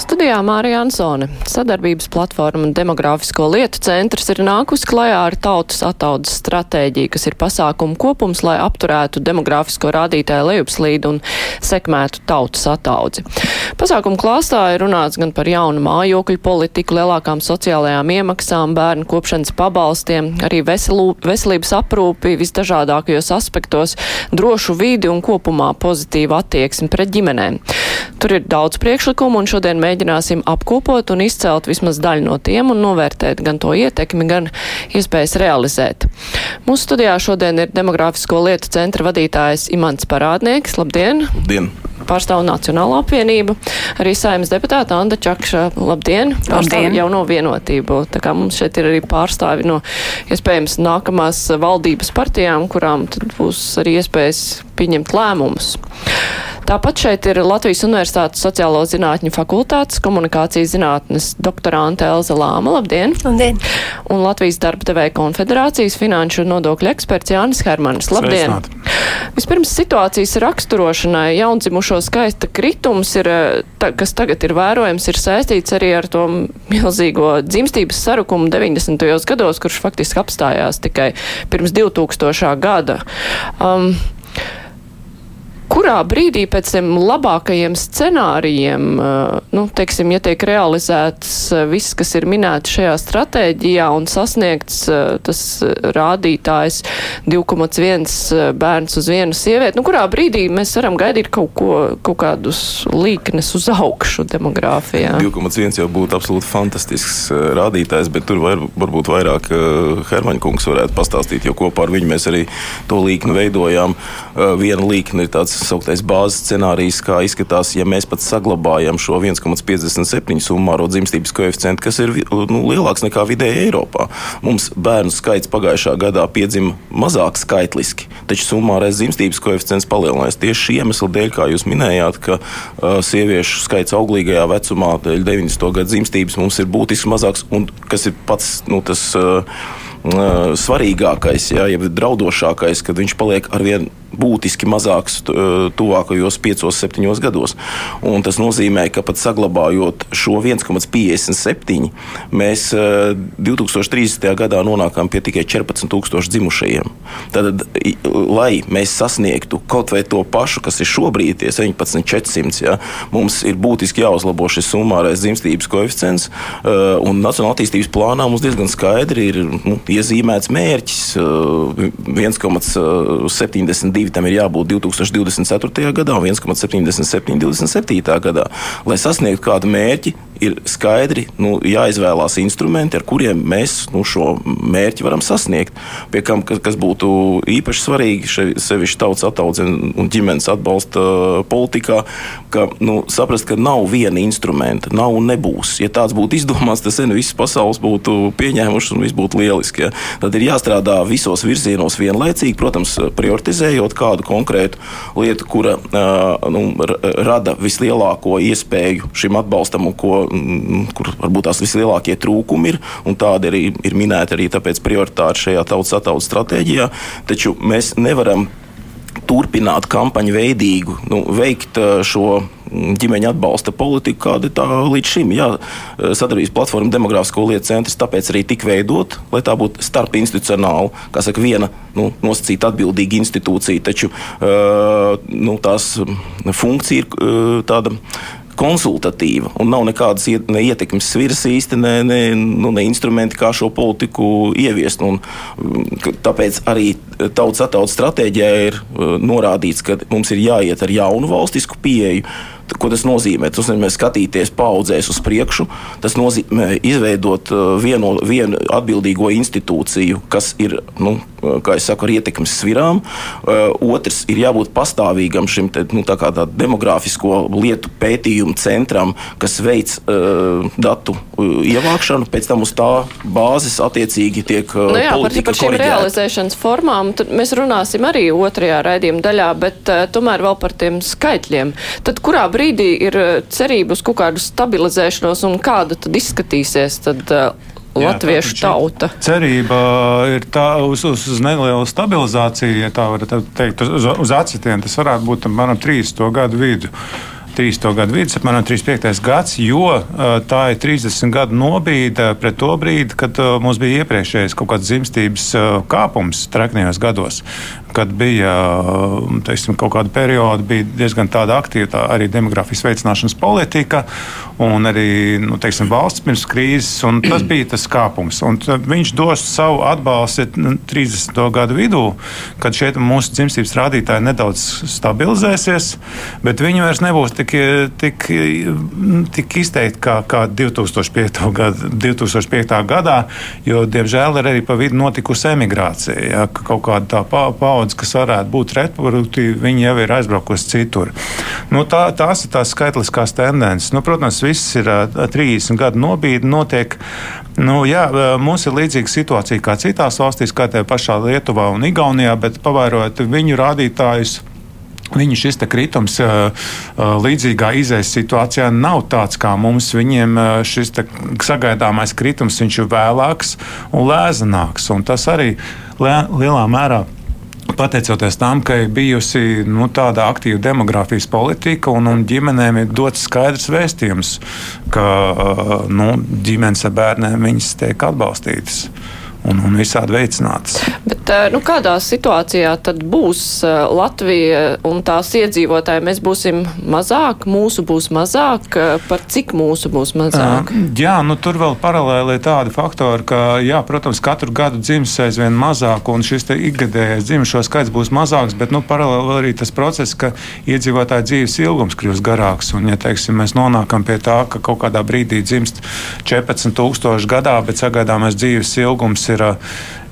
Studijā Mārija Ansone. Sadarbības platforma demogrāfisko lietu centrs ir nākus klajā ar tautas attaudas stratēģiju, kas ir pasākumu kopums, lai apturētu demogrāfisko rādītāju lejupslīdu un sekmētu tautas attaudzi. Pasākumu klāstā ir runāts gan par jaunu mājokļu politiku, lielākām sociālajām iemaksām, bērnu kopšanas pabalstiem, arī veselu, veselības aprūpi visdažādākajos aspektos, drošu vidi un kopumā pozitīvu attieksmi pret ģimenēm. Tur ir daudz priekšlikumu un šodien mēģināsim apkopot un izcelt vismaz daļu no tiem un novērtēt gan to ietekmi, gan iespējas realizēt. Mūsu studijā šodien ir demogrāfisko lietu centra vadītājs Imants Parādnieks. Labdien! Labdien! Pārstāv Nacionālo apvienību, arī saimnes deputāta Anda Čakša. Labdien! Pārstāv Labdien. jauno vienotību. Tā kā mums šeit ir arī pārstāvi no iespējams nākamās valdības partijām, kurām tad būs arī iespējas pieņemt lēmumus. Tāpat šeit ir Latvijas Universitātes sociālo zinātņu fakultātes komunikācijas zinātnes doktorante Elza Lāma. Labdien! Labdien! Un Latvijas darba devēja konfederācijas finanšu un nodokļu eksperts Jānis Hermanis. Labdien! Sveicināti. Vispirms situācijas raksturošanai jaundzimušo skaista kritums, ir, eh, ta, kas tagad ir vērojams, ir saistīts arī ar to milzīgo dzimstības sarukumu 90. gados, kurš faktiski apstājās tikai pirms 2000. gada. Um, Kurā brīdī pēc tiem labākajiem scenārijiem, uh, nu, teiksim, ja tiek realizēts uh, viss, kas ir minēts šajā stratēģijā un sasniegts uh, tas rādītājs 2,1 uh, bērns uz vienu sievieti, nu, kurā brīdī mēs varam gaidīt kaut ko, kaut kādus līknes uz augšu demogrāfijā? 2,1 jau būtu absolūti fantastisks rādītājs, bet tur var, varbūt vairāk uh, Hermaņa kungs varētu pastāstīt, jo kopā ar viņu mēs arī to līkni veidojām. Viena līkne ir tāds sauktais bāzes scenārijs, kā izskatās, ja mēs pat saglabājam šo 1,57 summāro dzimstības koeficientu, kas ir nu, lielāks nekā vidēji Eiropā. Mums bērnu skaits pagājušā gadā piedzima mazāk skaitliski, taču summārais dzimstības koeficients palielinājās tieši šī iemesla dēļ, kā jūs minējāt, ka uh, sieviešu skaits auglīgajā vecumā, dēļ 90. gadu dzimstības, mums ir būtiski mazāks, un kas ir pats nu, tas. Uh, Svarīgākais, jā, jau draudošākais, kad viņš paliek arvien būtiski mazāks e, tuvākajos 5-7 gados. Un tas nozīmē, ka pat saglabājot šo 1,57, mēs e, 2030. gadā nonākam pie tikai 14,000 dzimušajiem. Tad, lai mēs sasniegtu kaut vai to pašu, kas ir šobrīd, ja 17,400, ja, mums ir būtiski jāuzlabo šis summārais dzimstības koeficients. E, un Nacionālā attīstības plānā mums diezgan skaidri ir nu, iezīmēts mērķis 1,72. 2 tam ir jābūt 2024. gadā un 1,77 27. gadā. Lai sasniegtu kādu mērķi, ir skaidri nu, jāizvēlās instrumenti, ar kuriem mēs nu, šo mērķi varam sasniegt. Pie kam, kas būtu īpaši svarīgi, še, sevišķi tautas attaudzes un ģimenes atbalsta uh, politikā, ka nu, saprast, ka nav viena instrumenta, nav un nebūs. Ja tāds būtu izdomāts, tad sen visas pasaules būtu pieņēmušas un viss būtu lieliski. Ja? Tad ir jāstrādā visos virzienos vienlaicīgi, protams, prioritizējot kādu konkrētu lietu, kura nu, rada vislielāko iespēju šim atbalstam, un ko, mm, kur varbūt tās vislielākie trūkumi ir. un Tādi arī ir minēti arī tāpēc prioritāri šajā tautas attautas stratēģijā. Taču mēs nevaram turpināt kampaņu veidīgu, nu, veikt šo ģimeņa atbalsta politiku, kāda ir tā līdz šim. Jā, sadarbības platforma Demogrāfisko lietu centrs tāpēc arī tika veidot, lai tā būtu starpinstitucionāla, kā saka, viena nu, nosacīta atbildīga institūcija, taču nu, tās funkcija ir tāda konsultatīva un nav nekādas iet- ne ietekmes sviras īsti, ne, ne, nu, ne instrumenti, kā šo politiku ieviest. Un, tāpēc arī tautas attautas stratēģijā ir norādīts, ka mums ir jāiet ar jaunu valstisku pieeju. Ko tas nozīmē? Tas nozīmē skatīties paudzēs uz priekšu. Tas nozīmē izveidot uh, vienu, vienu atbildīgo institūciju, kas ir, nu, uh, kā jau saku, ar ietekmes svirām. Uh, Otrs ir jābūt pastāvīgam šim te, nu, tā tā demogrāfisko lietu pētījumu centram, kas veic uh, datu ievākšanu, pēc tam uz tā bāzes attiecīgi tiek uh, Nu jā, par, politika par šīm koriģēta. realizēšanas formām mēs runāsim arī otrajā raidījuma daļā, bet uh, tomēr vēl par tiem skaitļiem. Tad kurā brīdī ir uh, cerība uz kaut kādu stabilizēšanos un kāda tad izskatīsies tad uh, latviešu Jā, tauta? Cerība ir tā uz, uz, uz nelielu stabilizāciju, ja tā var teikt, uz, uz acitiem. Tas varētu būt apmēram 30. gadu vidu. 30. gadu vidus, apmēram 35. gads, jo tā ir 30 gadu nobīde pret to brīdi, kad mums bija iepriekšējais kaut kāds dzimstības kāpums treknējos gados kad bija teiksim, kaut kāda perioda, bija diezgan aktīva tā arī demogrāfijas veicināšanas politika un arī nu, teiksim, valsts pirms krīzes. Tas bija tas kāpums. Un viņš dos savu atbalstu 30. Nu, gadu vidū, kad šeit mūsu dzimstības rādītāji nedaudz stabilizēsies, bet viņi vairs nebūs tik, tik, tik izteikti kā, kā 2005. Gada, 2005. gadā, jo, diemžēl, ir arī pa vidu notikusi emigrācija. Ja, kaut kāda tā pauze paudze, kas varētu būt reproduktīva, viņi jau ir aizbraukusi citur. Nu, tā, tās ir tās skaitliskās tendences. Nu, protams, viss ir 30 gadu nobīde. Notiek, nu, jā, mums ir līdzīga situācija kā citās valstīs, kā tie pašā Lietuvā un Igaunijā, bet pavērojot viņu rādītājus. Viņu šis kritums līdzīgā izējas situācijā nav tāds kā mums. Viņiem šis sagaidāmais kritums ir vēlāks un lēzanāks. Un tas arī lielā mērā pateicoties tam, ka ir bijusi nu, tāda aktīva demogrāfijas politika un, un ģimenēm ir dots skaidrs vēstījums, ka nu, ģimenes ar bērniem tiek atbalstītas un, un visādi veicināts. Bet, eh, nu, kādā situācijā tad būs eh, Latvija un tās iedzīvotāji? Mēs būsim mazāk, mūsu būs mazāk, eh, par cik mūsu būs mazāk? Jā, nu, tur vēl paralēli tādi faktori, ka, jā, protams, katru gadu dzims aizvien mazāk, un šis ikgadējais dzimšo skaits būs mazāks, bet nu, paralēli arī tas process, ka iedzīvotāju dzīves ilgums kļūst garāks. Un, ja teiksim, mēs nonākam pie tā, ka kaut kādā brīdī dzimst 14,000 gadā, bet sagaidāmais dzīves ilgums ir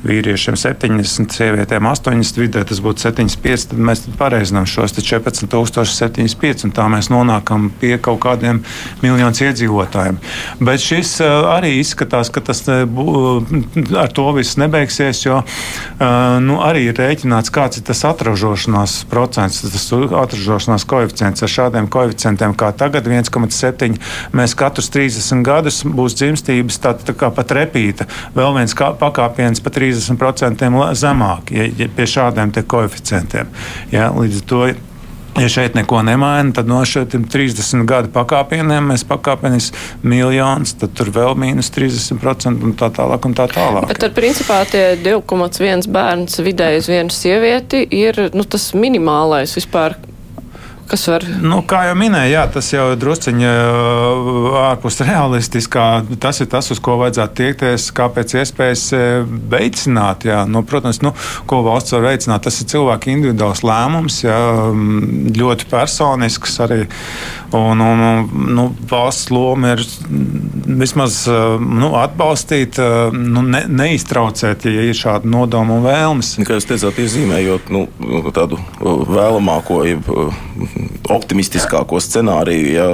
vīriešiem 70, sievietēm 80, vidē tas būtu 75, tad mēs pareizinām šos 14,075, un tā mēs nonākam pie kaut kādiem miljoniem iedzīvotājiem. Bet šis arī izskatās, ka tas ar to viss nebeigsies, jo nu, arī ir rēķināts, kāds ir tas atražošanās procents, tas atražošanās koeficients ar šādiem koeficientiem kā tagad 1,7. Mēs katrus 30 gadus būs dzimstības tā, tā kā pat repīta, vēl viens pakāpiens pa 30 30% zemāk ja, ja pie šādiem koeficientiem. Ja, līdz ar to Ja šeit neko nemaina, tad no šiem 30 gadu pakāpieniem mēs pakāpienis miljonus, tad tur vēl mīnus 30% un tā tālāk. Un tā tālāk. Bet tad, principā, tie 2,1 bērns vidēji uz vienu sievieti ir nu, tas minimālais vispār, kas var. Nu, kā jau minēju, jā, tas jau drusciņā uh, ārpus realistiskā. Tas ir tas, uz ko vajadzētu tiekties, kā pēc iespējas uh, veicināt. Jā. Nu, protams, nu, ko valsts var veicināt, tas ir cilvēka individuāls lēmums, jā, um, ļoti personisks arī. Un, un, nu, valsts loma ir vismaz uh, nu, atbalstīt, nu, ne, neiztraucēt, ja ir šādi nodomi un vēlmes. Kā jūs teicāt, iezīmējot nu, tādu vēlamāko, optimistiskāko scenāriju, ja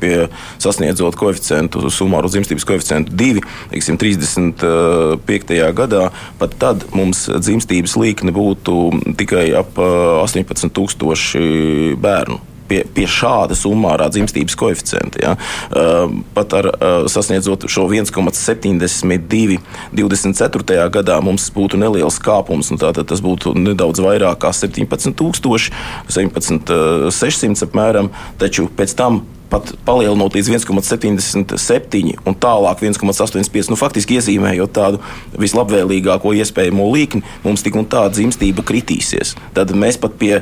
pie sasniedzot koeficientu, sumāru dzimstības koeficientu 2, teiksim, 35. gadā, pat tad mums dzimstības līkne būtu tikai ap 18,000 bērnu pie, pie šāda summārā dzimstības koeficienta. Ja? Uh, pat ar uh, sasniedzot šo 1,72 24. gadā mums būtu neliels kāpums. Nu, tātad tas būtu nedaudz vairāk kā 17,000, 17,600 apmēram. Taču pēc tam pat palielinot līdz 1,77 un tālāk 1,85. Nu, faktiski iezīmējot tādu vislabvēlīgāko iespējamo līkni, mums tik un tā dzimstība kritīsies. Tad mēs pat pie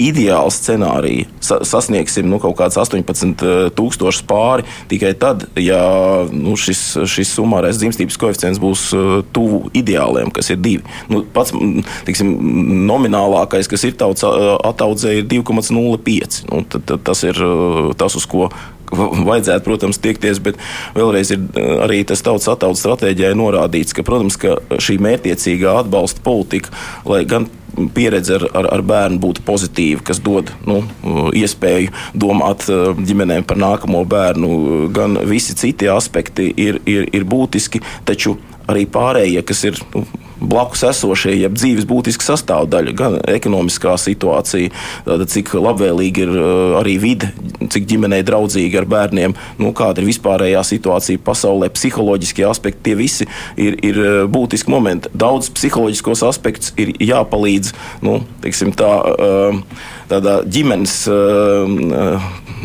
ideālu scenāriju sa sasniegsim nu, kaut kādus 18,000 pāri tikai tad, ja nu, šis, šis summārais dzimstības koeficients būs uh, tuvu ideāliem, kas ir divi. Nu, pats tiksim, nominālākais, kas ir tauts attaudzē, ir 2,05. Nu, tad, tad tas ir tas, uz ko vajadzētu, protams, tiekties, bet vēlreiz ir arī tas tautas attaudzes stratēģijai norādīts, ka, protams, ka šī mērķiecīgā atbalsta politika, lai gan pieredze ar, ar, ar bērnu būtu pozitīva, kas dod nu, iespēju domāt eh, ģimenēm par nākamo bērnu. Gan visi citi aspekti ir, ir, ir būtiski, taču arī pārējie, kas ir nu, blakus esošie, jeb dzīves būtiska sastāvdaļa, gan ekonomiskā situācija, tāda, cik labvēlīga ir arī vide, cik ģimenei draudzīga ar bērniem, nu, kāda ir vispārējā situācija pasaulē, psiholoģiskie aspekti, tie visi ir, ir būtiski momenti. Daudz psiholoģiskos aspektus ir jāpalīdz, nu, teiksim tā, tādā ģimenes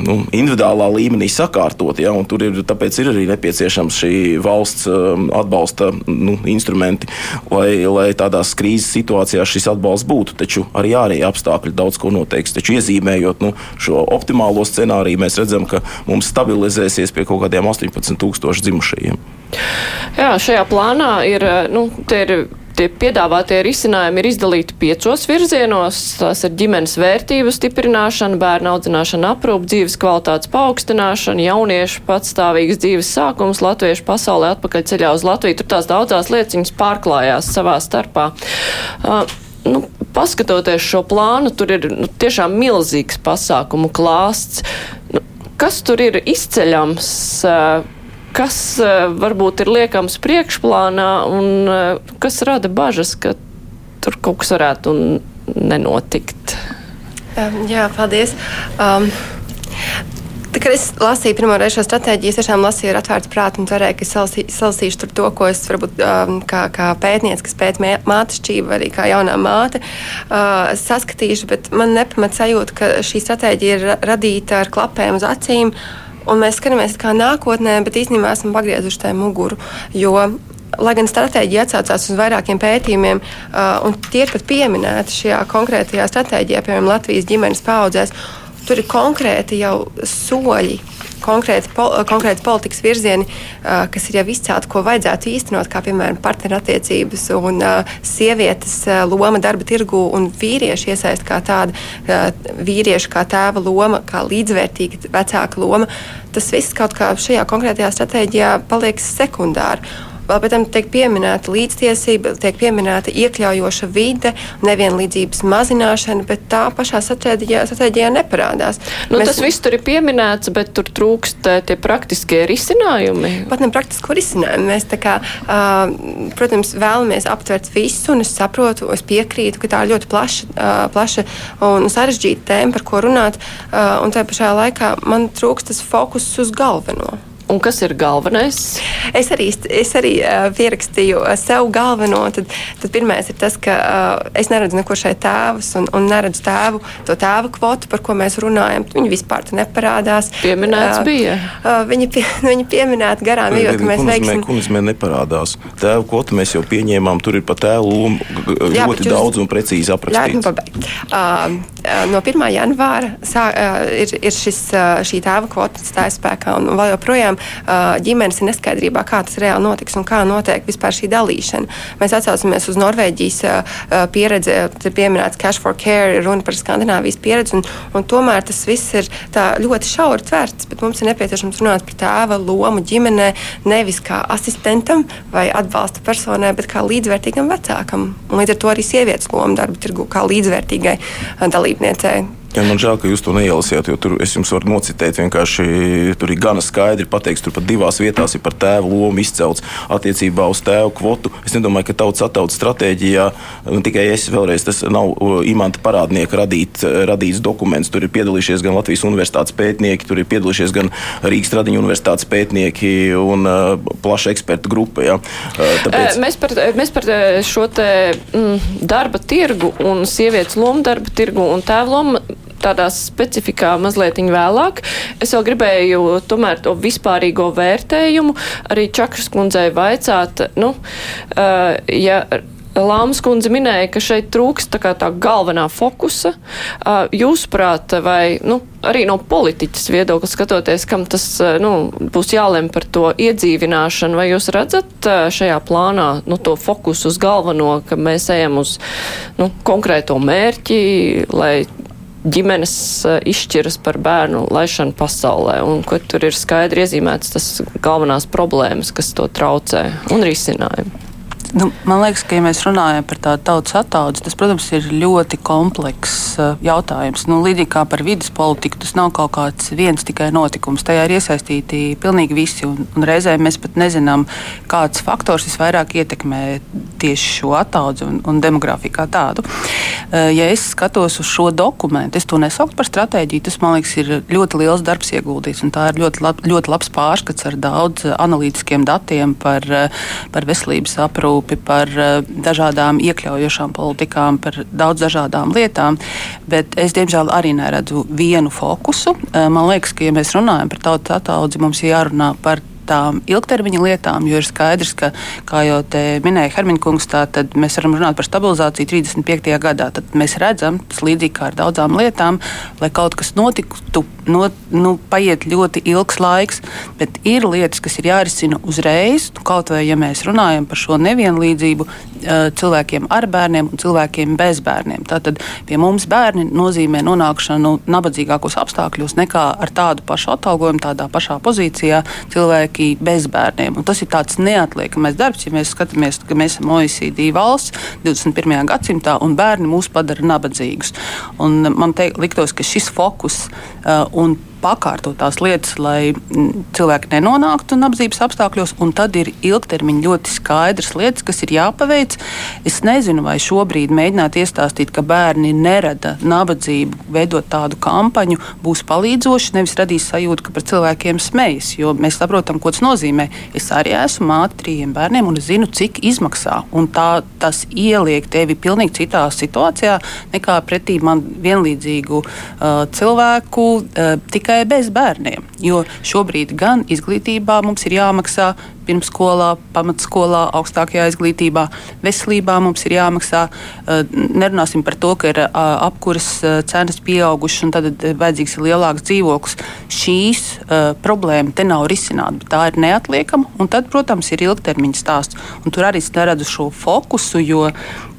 nu, individuālā līmenī sakārtot. Ja, tur ir, ir arī nepieciešams šī valsts um, atbalsta nu, instrumenti, lai, lai tādās krīzes situācijās šis atbalsts būtu. Taču arī ārējie apstākļi daudz ko noteiks. Taču iezīmējot nu, šo optimālo scenāriju, mēs redzam, ka mums stabilizēsies pie kaut kādiem 18,000 dzimušajiem. Jā, šajā plānā ir, nu, ir tie piedāvātie risinājumi ir izdalīti piecos virzienos. Tās ir ģimenes vērtību stiprināšana, bērnu audzināšana, aprūp, dzīves kvalitātes paaugstināšana, jauniešu patstāvīgas dzīves sākums, latviešu pasaulē atpakaļ ceļā uz Latviju. Tur tās daudzās lieciņas pārklājās savā starpā. Uh, nu, paskatoties šo plānu, tur ir nu, tiešām milzīgs pasākumu klāsts. Nu, kas tur ir izceļams? Uh, kas eh, varbūt ir liekams priekšplānā un eh, kas rada bažas, ka tur kaut kas varētu nenotikt? Jā, paldies. Um, Tā, kad es lasīju pirmo reizi šo stratēģiju, es tiešām lasīju ar atvērtu prātu un cerēju, ka salasīšu tur to, ko es varbūt um, kā, kā pētniece, kas pēta mātes šķību, arī kā jaunā māte, uh, saskatīšu, bet man nepamat sajūta, ka šī stratēģija ir radīta ar klapēm uz acīm. Uh, Un mēs skatāmies kā nākotnē, bet īstenībā esam pagriezuši tai muguru. Jo lai gan stratēģija atsaucās uz vairākiem pētījumiem, un tie ir pat pieminēti šajā konkrētajā stratēģijā, piemēram, Latvijas ģimenes paudzēs, tur ir konkrēti jau soļi konkrēti, pol, konkrēti politikas virzieni, kas ir jau izcelti, ko vajadzētu īstenot, kā piemēram partnerattiecības un sievietes loma darba tirgu un vīriešu iesaist kā tāda, vīriešu kā tēva loma, kā līdzvērtīga vecāka loma. Tas viss kaut kā šajā konkrētajā stratēģijā paliek sekundāri. Vēl pēc tam tiek pieminēta līdztiesība, tiek pieminēta iekļaujoša vide, nevienlīdzības mazināšana, bet tā pašā stratēģijā, neparādās. Nu, Mēs, tas viss tur ir pieminēts, bet tur trūkst eh, tie praktiskie risinājumi. Pat ne praktisko risinājumu. Mēs, kā, uh, protams, vēlamies aptvert visu, un es saprotu, es piekrītu, ka tā ir ļoti plaša, uh, plaša un sarežģīta tēma, par ko runāt, uh, un tajā pašā laikā man trūkst tas fokus uz galveno. Un kas ir galvenais? Es arī, es arī uh, pierakstīju uh, sev galveno. Tad, tad pirmais ir tas, ka uh, es neredzu neko šeit tēvus un, un neredzu tēvu, to tēvu kvotu, par ko mēs runājam. Viņi vispār neparādās. Pieminēts uh, bija. Uh, viņi, pie, viņi pieminēti garām, jo mēs veiksim. Kundzmē neparādās. Tēvu kvotu mēs jau pieņēmām, tur ir pa tēvu lomu Jā, ļoti daudz un precīzi aprakstīts. Uh, no 1. janvāra sā, uh, ir, ir šis, uh, šī tēva kvota stājas spēkā un vēl joprojām joprojām ģimenes ir neskaidrībā, kā tas reāli notiks un kā notiek vispār šī dalīšana. Mēs atsaucamies uz Norvēģijas pieredzi, tur pieminēts Cash for Care, runa par Skandināvijas pieredzi, un, un tomēr tas viss ir ļoti šauri tverts, bet mums ir nepieciešams runāt par tēva lomu ģimenē nevis kā asistentam vai atbalsta personai, bet kā līdzvērtīgam vecākam. Un līdz ar to arī sievietes loma darba tirgu kā līdzvērtīgai dalībniecei. Ja man žēl, ka jūs to neielasījāt, jo tur es jums varu nocitēt. Vienkārši tur ir gana skaidri pateikts, tur pat divās vietās ir par tēvu lomu izcelts attiecībā uz tēvu kvotu. Es nedomāju, ka tautas attautas stratēģijā tikai es vēlreiz tas nav imanta parādnieka radīt, radīts dokuments. Tur ir piedalījušies gan Latvijas universitātes pētnieki, tur ir piedalījušies gan Rīgas Tradiņu universitātes pētnieki un uh, plaša eksperta grupa. Ja. Uh, tāpēc... mēs, par, mēs par šo te, mm, darba tirgu un sievietes lomu darba tirgu un tēvu lomu tādā specifikā mazliet vēlāk. Es vēl gribēju tomēr to vispārīgo vērtējumu arī Čakras kundzei vaicāt, nu, uh, ja Lāmas kundze minēja, ka šeit trūks tā, tā galvenā fokusa. Uh, jūsuprāt, vai nu, arī no politiķas viedokļa skatoties, kam tas nu, būs jālem par to iedzīvināšanu, vai jūs redzat šajā plānā nu, to fokusu uz galveno, ka mēs ejam uz nu, konkrēto mērķi, lai ģimenes eh, izšķiras par bērnu laišanu pasaulē, un kur tur ir skaidri iezīmēts tas galvenās problēmas, kas to traucē un risinājumi. Nu, man liekas, ka, ja mēs runājam par tādu tautas attaudu, tas, protams, ir ļoti komplekss uh, jautājums. Nu, līdzīgi kā par vidas politiku, tas nav kaut kāds viens tikai notikums. Tajā ir iesaistīti pilnīgi visi, un, un reizēm mēs pat nezinām, kāds faktors visvairāk ietekmē tieši šo attaudu un, un demogrāfiju kā tādu. Uh, ja es skatos uz šo dokumentu, es to nesauktu par stratēģiju. Tas, man liekas, ir ļoti liels darbs ieguldīts, un tā ir ļoti, lab, ļoti labs pārskats ar daudz analītiskiem datiem par, par veselības aprūpi aprūpi, par eh, dažādām iekļaujošām politikām, par daudz dažādām lietām. Bet es, diemžēl, arī neredzu vienu fokusu. Eh, man liekas, ka, ja mēs runājam par tautas ataudzi, mums ir jārunā par tām ilgtermiņa lietām, jo ir skaidrs, ka, kā jau te minēja Hermiņkungs, tad mēs varam runāt par stabilizāciju 35. gadā. Tad mēs redzam, tas līdzīgi kā ar daudzām lietām, lai kaut kas notiktu, no, nu, paiet ļoti ilgs laiks, bet ir lietas, kas ir jārisina uzreiz. Nu, kaut vai ja mēs runājam par šo nevienlīdzību cilvēkiem ar bērniem un cilvēkiem bez bērniem. Tātad pie mums bērni nozīmē nonākšanu nabadzīgākos apstākļos nekā ar tādu pašu atalgojumu, tādā pašā pozīcijā cilvēki bez bērniem. Un tas ir tāds neatliekamais darbs, ja mēs skatāmies, ka mēs esam OECD valsts 21. gadsimtā un bērni mūs padara nabadzīgus. Un man teikt, liktos, ka šis fokus uh, un pakārtot tās lietas, lai mm, cilvēki nenonāktu nabadzības apstākļos, un tad ir ilgtermiņa ļoti skaidrs lietas, kas ir jāpaveic. Es nezinu, vai šobrīd mēģināt iestāstīt, ka bērni nerada nabadzību, veidot tādu kampaņu, būs palīdzoši, nevis radīs sajūtu, ka par cilvēkiem smejas, jo mēs saprotam, ko tas nozīmē. Es arī esmu māte trījiem bērniem, un es zinu, cik izmaksā, un tā, tas ieliek tevi pilnīgi citā situācijā nekā pretī man vienlīdzīgu uh, cilvēku. Uh, tikai bez bērniem. Jo šobrīd gan izglītībā mums ir jāmaksā pirmsskolā, pamatskolā, augstākajā izglītībā, veselībā mums ir jāmaksā. Nerunāsim par to, ka ir apkuras cenas pieaugušas un tad vajadzīgs ir lielāks dzīvoklis. Šīs problēma te nav risināta, bet tā ir neatliekama. Un tad, protams, ir ilgtermiņa stāsts. Un tur arī es neredzu šo fokusu, jo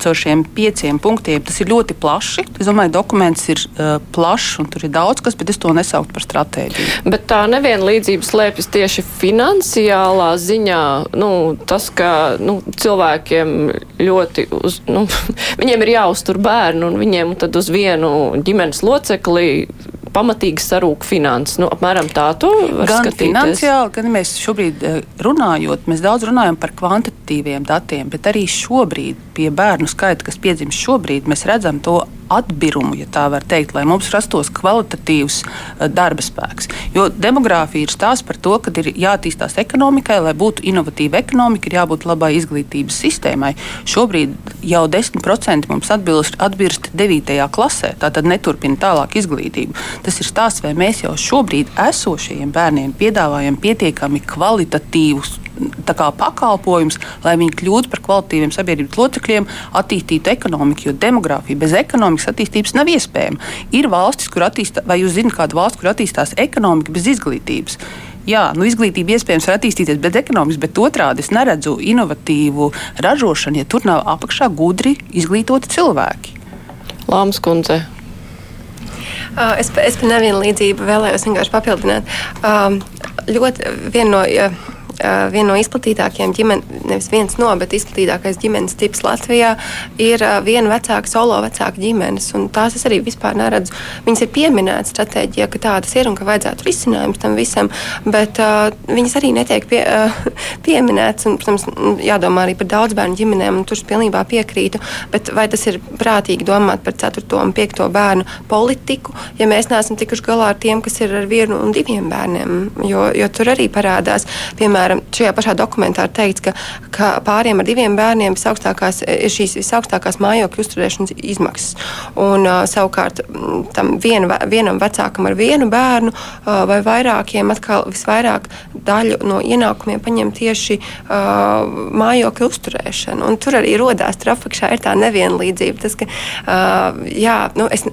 caur šiem pieciem punktiem tas ir ļoti plaši. Es domāju, dokuments ir plašs un tur ir daudz kas, bet es to nesauktu par stratēģiju. Bet tā nevienlīdzība slēpjas tieši finansiālā ziņā ziņā nu, tas, ka nu, cilvēkiem ļoti, uz, nu, viņiem ir jāuztur bērnu un viņiem tad uz vienu ģimenes locekli pamatīgi sarūk finanses. Nu, apmēram tā to var gan skatīties. finansiāli, gan mēs šobrīd eh, runājot, mēs daudz runājam par kvantitatīviem datiem, bet arī šobrīd pie bērnu skaita, kas piedzimst šobrīd, mēs redzam to atbirumu, ja tā var teikt, lai mums rastos kvalitatīvs uh, darba spēks. Jo demogrāfija ir stāsts par to, ka ir jāattīstās ekonomikai, lai būtu inovatīva ekonomika, ir jābūt labai izglītības sistēmai. Šobrīd jau 10% mums atbilst, atbilst 9. klasē, tātad neturpina tālāk izglītību. Tas ir stāsts, vai mēs jau šobrīd esošajiem bērniem piedāvājam pietiekami kvalitatīvus pakalpojumus, lai viņi kļūtu par kvalitīviem sabiedrības locekļiem, attīstītu ekonomiku, jo demogrāfija bez ekonomikas attīstības nav iespējama. Ir valstis, kur attīstās, vai jūs zināt kādu valsti, kur attīstās ekonomika bez izglītības? Jā, nu, izglītība iespējams var attīstīties bez ekonomikas, bet otrādi es neredzu inovatīvu ražošanu, ja tur nav apakšā gudri izglītoti cilvēki. Lāmas kundze. Es, es par nevienlīdzību vēlējos vienkārši papildināt. Um, ļoti viena no. Uh, uh, viena no izplatītākajiem ģimenes, nevis viens no, bet izplatītākais ģimenes tips Latvijā ir uh, viena vecāka, solo vecāka ģimenes. Tās es arī vispār neredzu. Viņas ir pieminētas stratēģijā, ka tādas ir un ka vajadzētu risinājums tam visam, bet uh, viņas arī netiek pie, uh, pieminētas. Un, protams, jādomā arī par daudz bērnu ģimenēm, un tur es pilnībā piekrītu. Bet vai tas ir prātīgi domāt par 4. un 5. bērnu politiku, ja mēs neesam tikuši galā ar tiem, kas ir ar vienu un diviem bērniem? Jo, jo tur arī parādās, piemēram, piemēram, šajā pašā dokumentā ir teikts, ka, ka pāriem ar diviem bērniem ir šīs visaugstākās mājokļu uzturēšanas izmaksas. Un, uh, savukārt tam vien, vienam vecākam ar vienu bērnu uh, vai vairākiem atkal visvairāk daļu no ienākumiem paņem tieši uh, mājokļu uzturēšana. Un tur arī rodās trafakšā ir tā nevienlīdzība. Tas, ka, uh, jā, nu, es,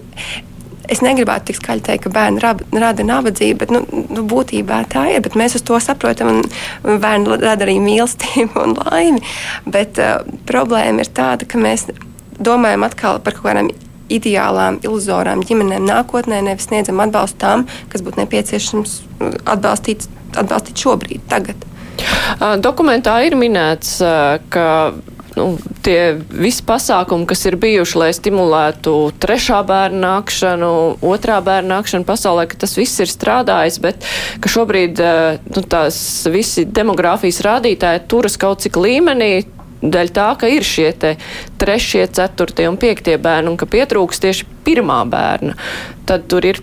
Es negribētu tik skaļi teikt, ka bērni rada nabadzību, bet nu, nu, būtībā tā ir. Mēs to saprotam, un bērni rada arī mīlestību un laimi. Bet uh, problēma ir tāda, ka mēs domājam atkal par kaut kādām ideālām, iluzorām ģimenēm nākotnē, nevis sniedzam atbalstu tām, kas būtu nepieciešams atbalstīt, atbalstīt šobrīd, tagad. Dokumentā ir minēts, ka nu, tie visi pasākumi, kas ir bijuši, lai stimulētu trešā bērna nākšanu, otrā bērna nākšanu pasaulē, ka tas viss ir strādājis, bet ka šobrīd nu, tās visi demogrāfijas rādītāji turas kaut cik līmenī, dēļ tā, ka ir šie trešie, ceturtie un piektie bērni un ka pietrūks tieši pirmā bērna, tad tur ir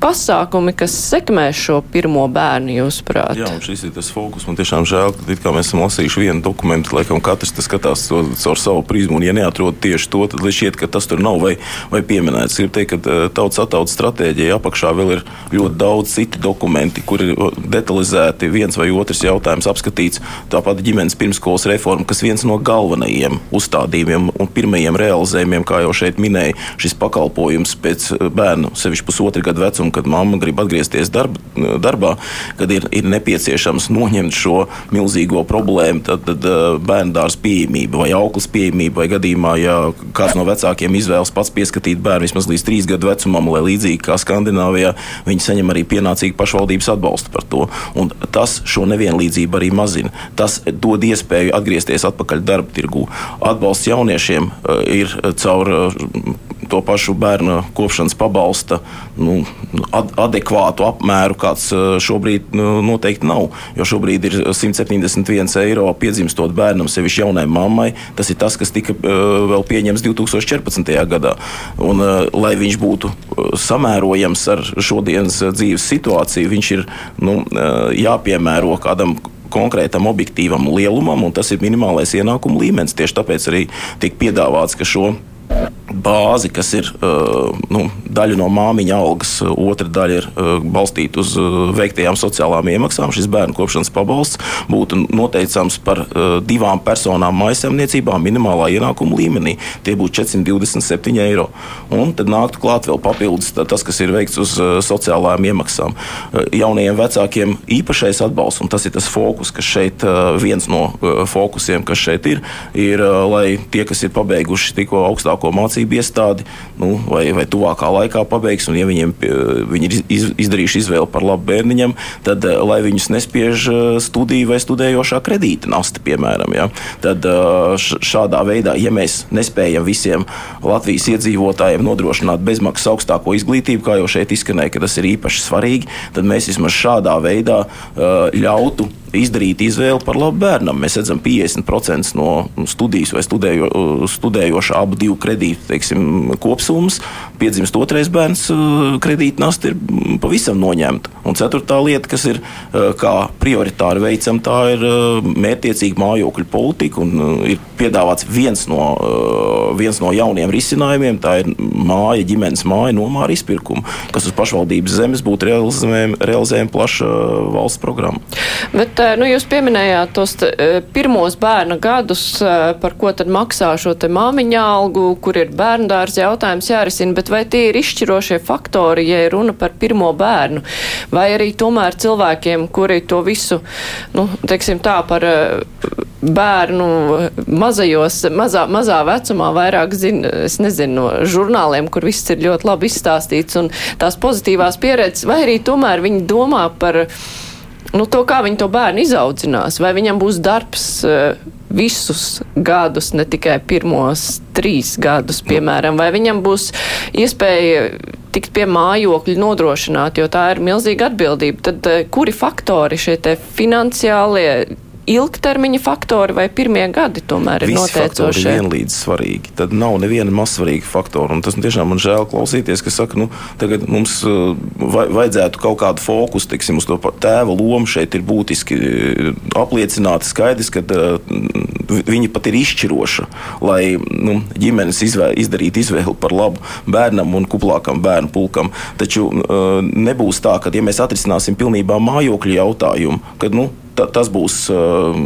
pasākumi, kas sekmē šo pirmo bērnu, jūsuprāt? Jā, un šis ir tas fokus. Man tiešām žēl, ka mēs esam lasījuši vienu dokumentu, laikam katrs skatās to caur savu prizmu, un ja neatrod tieši to, tad šķiet, ka tas tur nav vai, vai pieminēts. Gribu teikt, ka eh, tautas attautas stratēģija apakšā vēl ir ļoti daudz citu dokumenti, kur ir detalizēti viens vai otrs jautājums apskatīts. Tāpat ģimenes pirmskolas reforma, kas viens no galvenajiem uzstādījumiem un pirmajiem realizējumiem, kā jau šeit minēja, šis pakalpojums pēc eh, bērnu, sevišķi pusotra gadu vecuma un kad mamma grib atgriezties darb, darbā, kad ir, ir nepieciešams noņemt šo milzīgo problēmu, tad, tad bērnu dārza pieejamība vai auklas pieejamība, vai gadījumā, ja kāds no vecākiem izvēlas pats pieskatīt bērnu vismaz līdz trīs gadu vecumam, lai līdzīgi kā Skandināvijā, viņi saņem arī pienācīgu pašvaldības atbalstu par to. Un tas šo nevienlīdzību arī mazina. Tas dod iespēju atgriezties atpakaļ darba tirgū. Atbalsts jauniešiem ir caur to pašu bērnu kopšanas pabalsta nu, ad, adekvātu apmēru, kāds eh, šobrīd nu, noteikti nav. Jo šobrīd ir 171 eiro piedzimstot bērnam, sevišķi jaunai mammai. Tas ir tas, kas tika uh, vēl pieņemts 2014. gadā. Un, uh, lai viņš būtu samērojams ar šodienas dzīves situāciju, viņš ir nu, uh, jāpiemēro kādam konkrētam objektīvam lielumam, un tas ir minimālais ienākuma līmenis. Tieši tāpēc arī tiek piedāvāts, ka šo bāzi, kas ir uh, nu, daļa no māmiņa algas, otra daļa ir uh, balstīta uz uh, veiktajām sociālām iemaksām. Šis bērnu kopšanas pabalsts būtu noteicams par divām personām maisaimniecībā minimālā ienākuma līmenī. Tie būtu 427 eiro. Un tad nāktu klāt vēl papildus tas, kas ir veikts uz sociālām iemaksām. Jaunajiem vecākiem īpašais atbalsts, un tas ir tas fokus, kas šeit viens no fokusiem, kas šeit ir, ir lai tie, kas ir pabeiguši tikko augstāko mācību, mācību iestādi, nu, vai, vai tuvākā laikā pabeigs, un ja viņiem, viņi ir iz, izdarījuši izvēli par labu bērniņam, tad eh, lai viņus nespiež eh, studiju vai studējošā kredīta nasta, piemēram. Ja? Tad eh, šādā veidā, ja mēs nespējam visiem Latvijas iedzīvotājiem nodrošināt bezmaksas augstāko izglītību, kā jau šeit izskanēja, ka tas ir īpaši svarīgi, tad mēs vismaz šādā veidā ļautu izdarīt izvēli par labu bērnam. Mēs redzam, 50% no studijas vai studējo, studējoša abu divu kredītu teiksim, kopsummas, piedzimst otrais bērns, kredīta nasta ir pavisam noņemta. Un ceturtā lieta, kas ir kā prioritāri veicama, tā ir mērķiecīga mājokļu politika. Ir piedāvāts viens no, viens no jauniem risinājumiem, tā ir māja, ģimenes māja nomā ar izpirkumu, kas uz pašvaldības zemes būtu realizējama, realizējama plaša valsts programma. Bet nu, jūs pieminējāt tos pirmos bērna gadus, par ko tad maksā šo te māmiņa algu, kur ir bērndārs jautājums jārisina, bet vai tie ir izšķirošie faktori, ja ir runa par pirmo bērnu? Vai arī tomēr cilvēkiem, kuri to visu, nu, teiksim tā, par bērnu mazajos, mazā, mazā vecumā vairāk zina, es nezinu, no žurnāliem, kur viss ir ļoti labi izstāstīts un tās pozitīvās pieredzes, vai arī tomēr viņi domā par nu, to, kā viņi to bērnu izaudzinās, vai viņam būs darbs uh, visus gadus, ne tikai pirmos trīs gadus, piemēram, vai viņam būs iespēja tikt pie mājokļa nodrošināt, jo tā ir milzīga atbildība. Tad uh, kuri faktori šie finansiālie ilgtermiņa faktori vai pirmie gadi tomēr ir Visi noteicošie? Ir vienlīdz svarīgi. Tad nav neviena mazsvarīga faktora. Un tas tiešām man žēl klausīties, ka saka, nu, tagad mums uh, vajadzētu kaut kādu fokusu, teiksim, uz to tēva lomu. Šeit ir būtiski uh, apliecināti skaidrs, ka uh, viņa pat ir izšķiroša, lai nu, ģimenes izvē, izdarītu izvēli par labu bērnam un kuplākam bērnu pulkam. Taču nebūs tā, ka ja mēs atrisināsim pilnībā mājokļu jautājumu, kad nu, tas būs uh,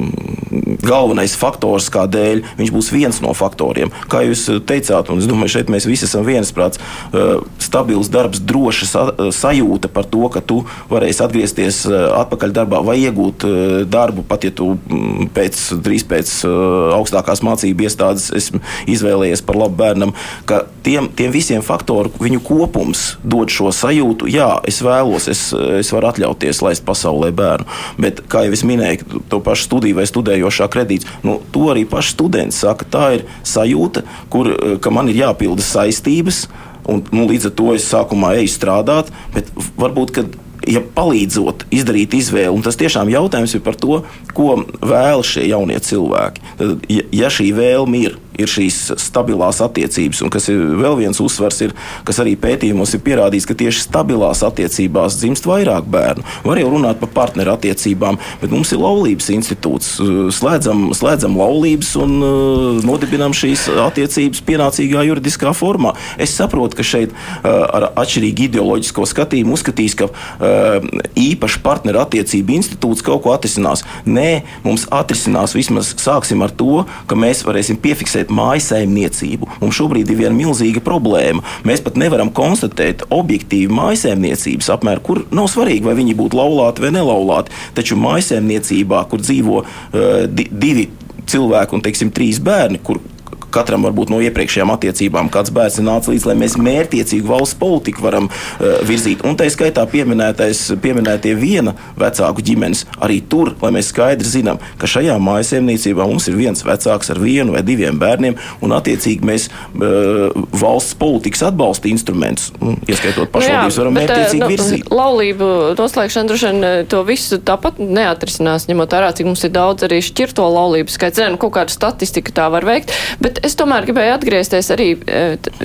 galvenais faktors, kādēļ viņš būs viens no faktoriem. Kā jūs teicāt, un es domāju, šeit mēs visi esam viensprāts, uh, stabils darbs, droša sa, sajūta par to, ka tu varēsi atgriezties uh, atpakaļ darbā vai iegūt uh, darbu, pat ja tu um, pēc, drīz pēc uh, augstākās mācību iestādes esi izvēlējies par labu bērnam, ka tiem, tiem visiem faktoru viņu kopums dod šo sajūtu, jā, es vēlos, es, es varu atļauties laist pasaulē bērnu, bet kā jau es es minēju, to pašu studiju vai studējošā kredīts. Nu, to arī paši studenti saka. Tā ir sajūta, kur, ka man ir jāpilda saistības. Un, nu, līdz ar to es sākumā eju strādāt, bet varbūt, kad ja palīdzot izdarīt izvēli, un tas tiešām jautājums ir par to, ko vēlas šie jaunie cilvēki. Tad, ja, ja šī vēlme ir, ir šīs stabilās attiecības, un kas ir vēl viens uzsvars, ir, kas arī pētījumos ir pierādījis, ka tieši stabilās attiecībās dzimst vairāk bērnu. Var jau runāt par partneru attiecībām, bet mums ir laulības institūts. Slēdzam, slēdzam laulības un uh, nodibinām šīs attiecības pienācīgā juridiskā formā. Es saprotu, ka šeit uh, ar atšķirīgu ideoloģisko skatījumu uzskatīs, ka uh, īpaši partneru attiecību institūts kaut ko atrisinās. Nē, mums atrisinās vismaz sāksim ar to, ka mēs varēsim piefiksēt mājsaimniecību. Mums šobrīd ir viena milzīga problēma. Mēs pat nevaram konstatēt objektīvi mājsaimniecības apmēru, kur nav svarīgi, vai viņi būtu laulāti vai nelaulāti. Taču mājsaimniecībā, kur dzīvo uh, di divi cilvēki un teiksim, trīs bērni, kur katram varbūt no iepriekšējām attiecībām kāds bērns ir nācis līdz, lai mēs mērķiecīgu valsts politiku varam uh, virzīt. Un tā skaitā pieminētie viena vecāku ģimenes arī tur, lai mēs skaidri zinām, ka šajā mājasēmniecībā mums ir viens vecāks ar vienu vai diviem bērniem, un attiecīgi mēs uh, valsts politikas atbalsta instrumentus, nu, ieskaitot nu pašvaldības, varam bet, mērķiecīgi nu, virzīt. Laulību noslēgšana droši vien to visu tāpat neatrisinās, ņemot vērā, cik mums ir daudz arī šķirto laulību skaits. Zinu, kaut kāda statistika tā var veikt, bet es tomēr gribēju atgriezties arī e,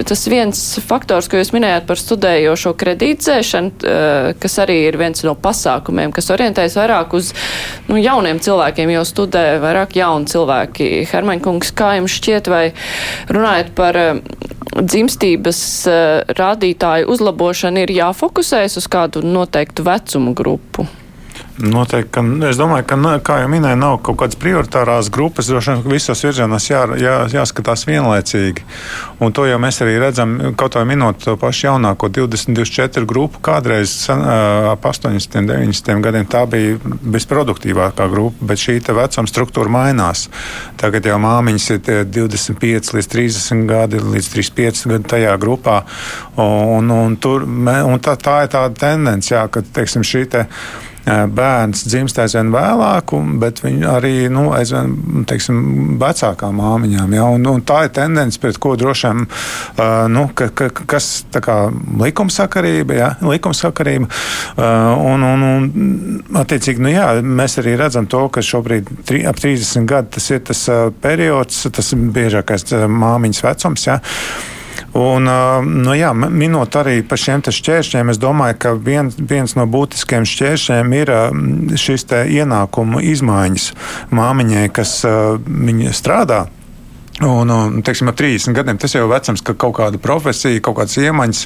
tas viens faktors, ko jūs minējāt par studējošo kredītzēšanu, e, kas arī ir viens no pasākumiem, kas orientējas vairāk uz nu, jauniem cilvēkiem, jo studē vairāk jauni cilvēki. Hermaņkungs, kā jums šķiet, vai runājot par e, dzimstības rādītāju uzlabošanu, ir jāfokusēs uz kādu noteiktu vecumu grupu? Noteikti, ka es domāju, ka, kā jau minēju, nav kaut kādas prioritārās grupas. Droši vien visos virzienos jā, jā, jāskatās vienlaicīgi. Un to jau mēs arī redzam, kaut vai minot to pašu jaunāko 20, 24 grupu. Kādreiz ap 80, 90 gadiem tā bija visproduktīvākā grupa, bet šī vecuma struktūra mainās. Tagad jau māmiņas ir 25 līdz 30 gadi, līdz 35 gadi tajā grupā. Un, un, tur, un tā, tā ir tā tendence, jā, ka teiksim, šī te bērns dzimst aizvien vēlāk, bet viņi arī nu, aizvien teiksim, vecākām māmiņām. Ja? Un, un tā ir tendence, pret ko droši vien nu, ka, ka, kas likumsakarība, ja? likumsakarība un, un, un attiecīgi, nu, jā, mēs arī redzam to, ka šobrīd tri, ap 30 gadi tas ir tas periods, tas biežākais māmiņas vecums. Ja? Un, nu, jā, minot arī par šiem šķēršļiem, es domāju, ka vien, viens no būtiskiem šķēršļiem ir šis ienākumu izmaiņas māmiņai, kas strādā Un, un, teiksim, ap 30 gadiem tas jau ir vecums, ka kaut kāda profesija, kaut kādas iemaņas.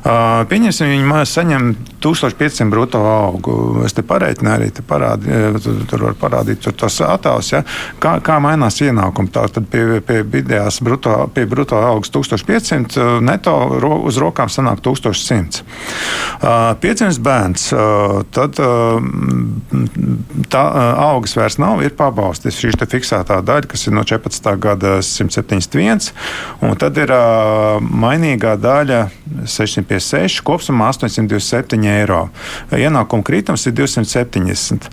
Uh, pieņemsim, viņi mājās saņem 1500 brutto algu. Es te pareiķināju, arī te parādi, tur, tur var parādīt tur tos attēlus, ja? kā, kā mainās ienākumi. Tā tad pie, pie vidējās bruto, pie brutto algas 1500, neto ro, uz rokām sanāk 1100. Uh, Piedzimts bērns, uh, tad uh, tā uh, algas vairs nav, ir pabalstis. Šī fiksētā daļa, kas ir no 14. gada 171, un tad ir mainīgā daļa 656, kopumā 827 eiro. Ienākuma kritums ir 270.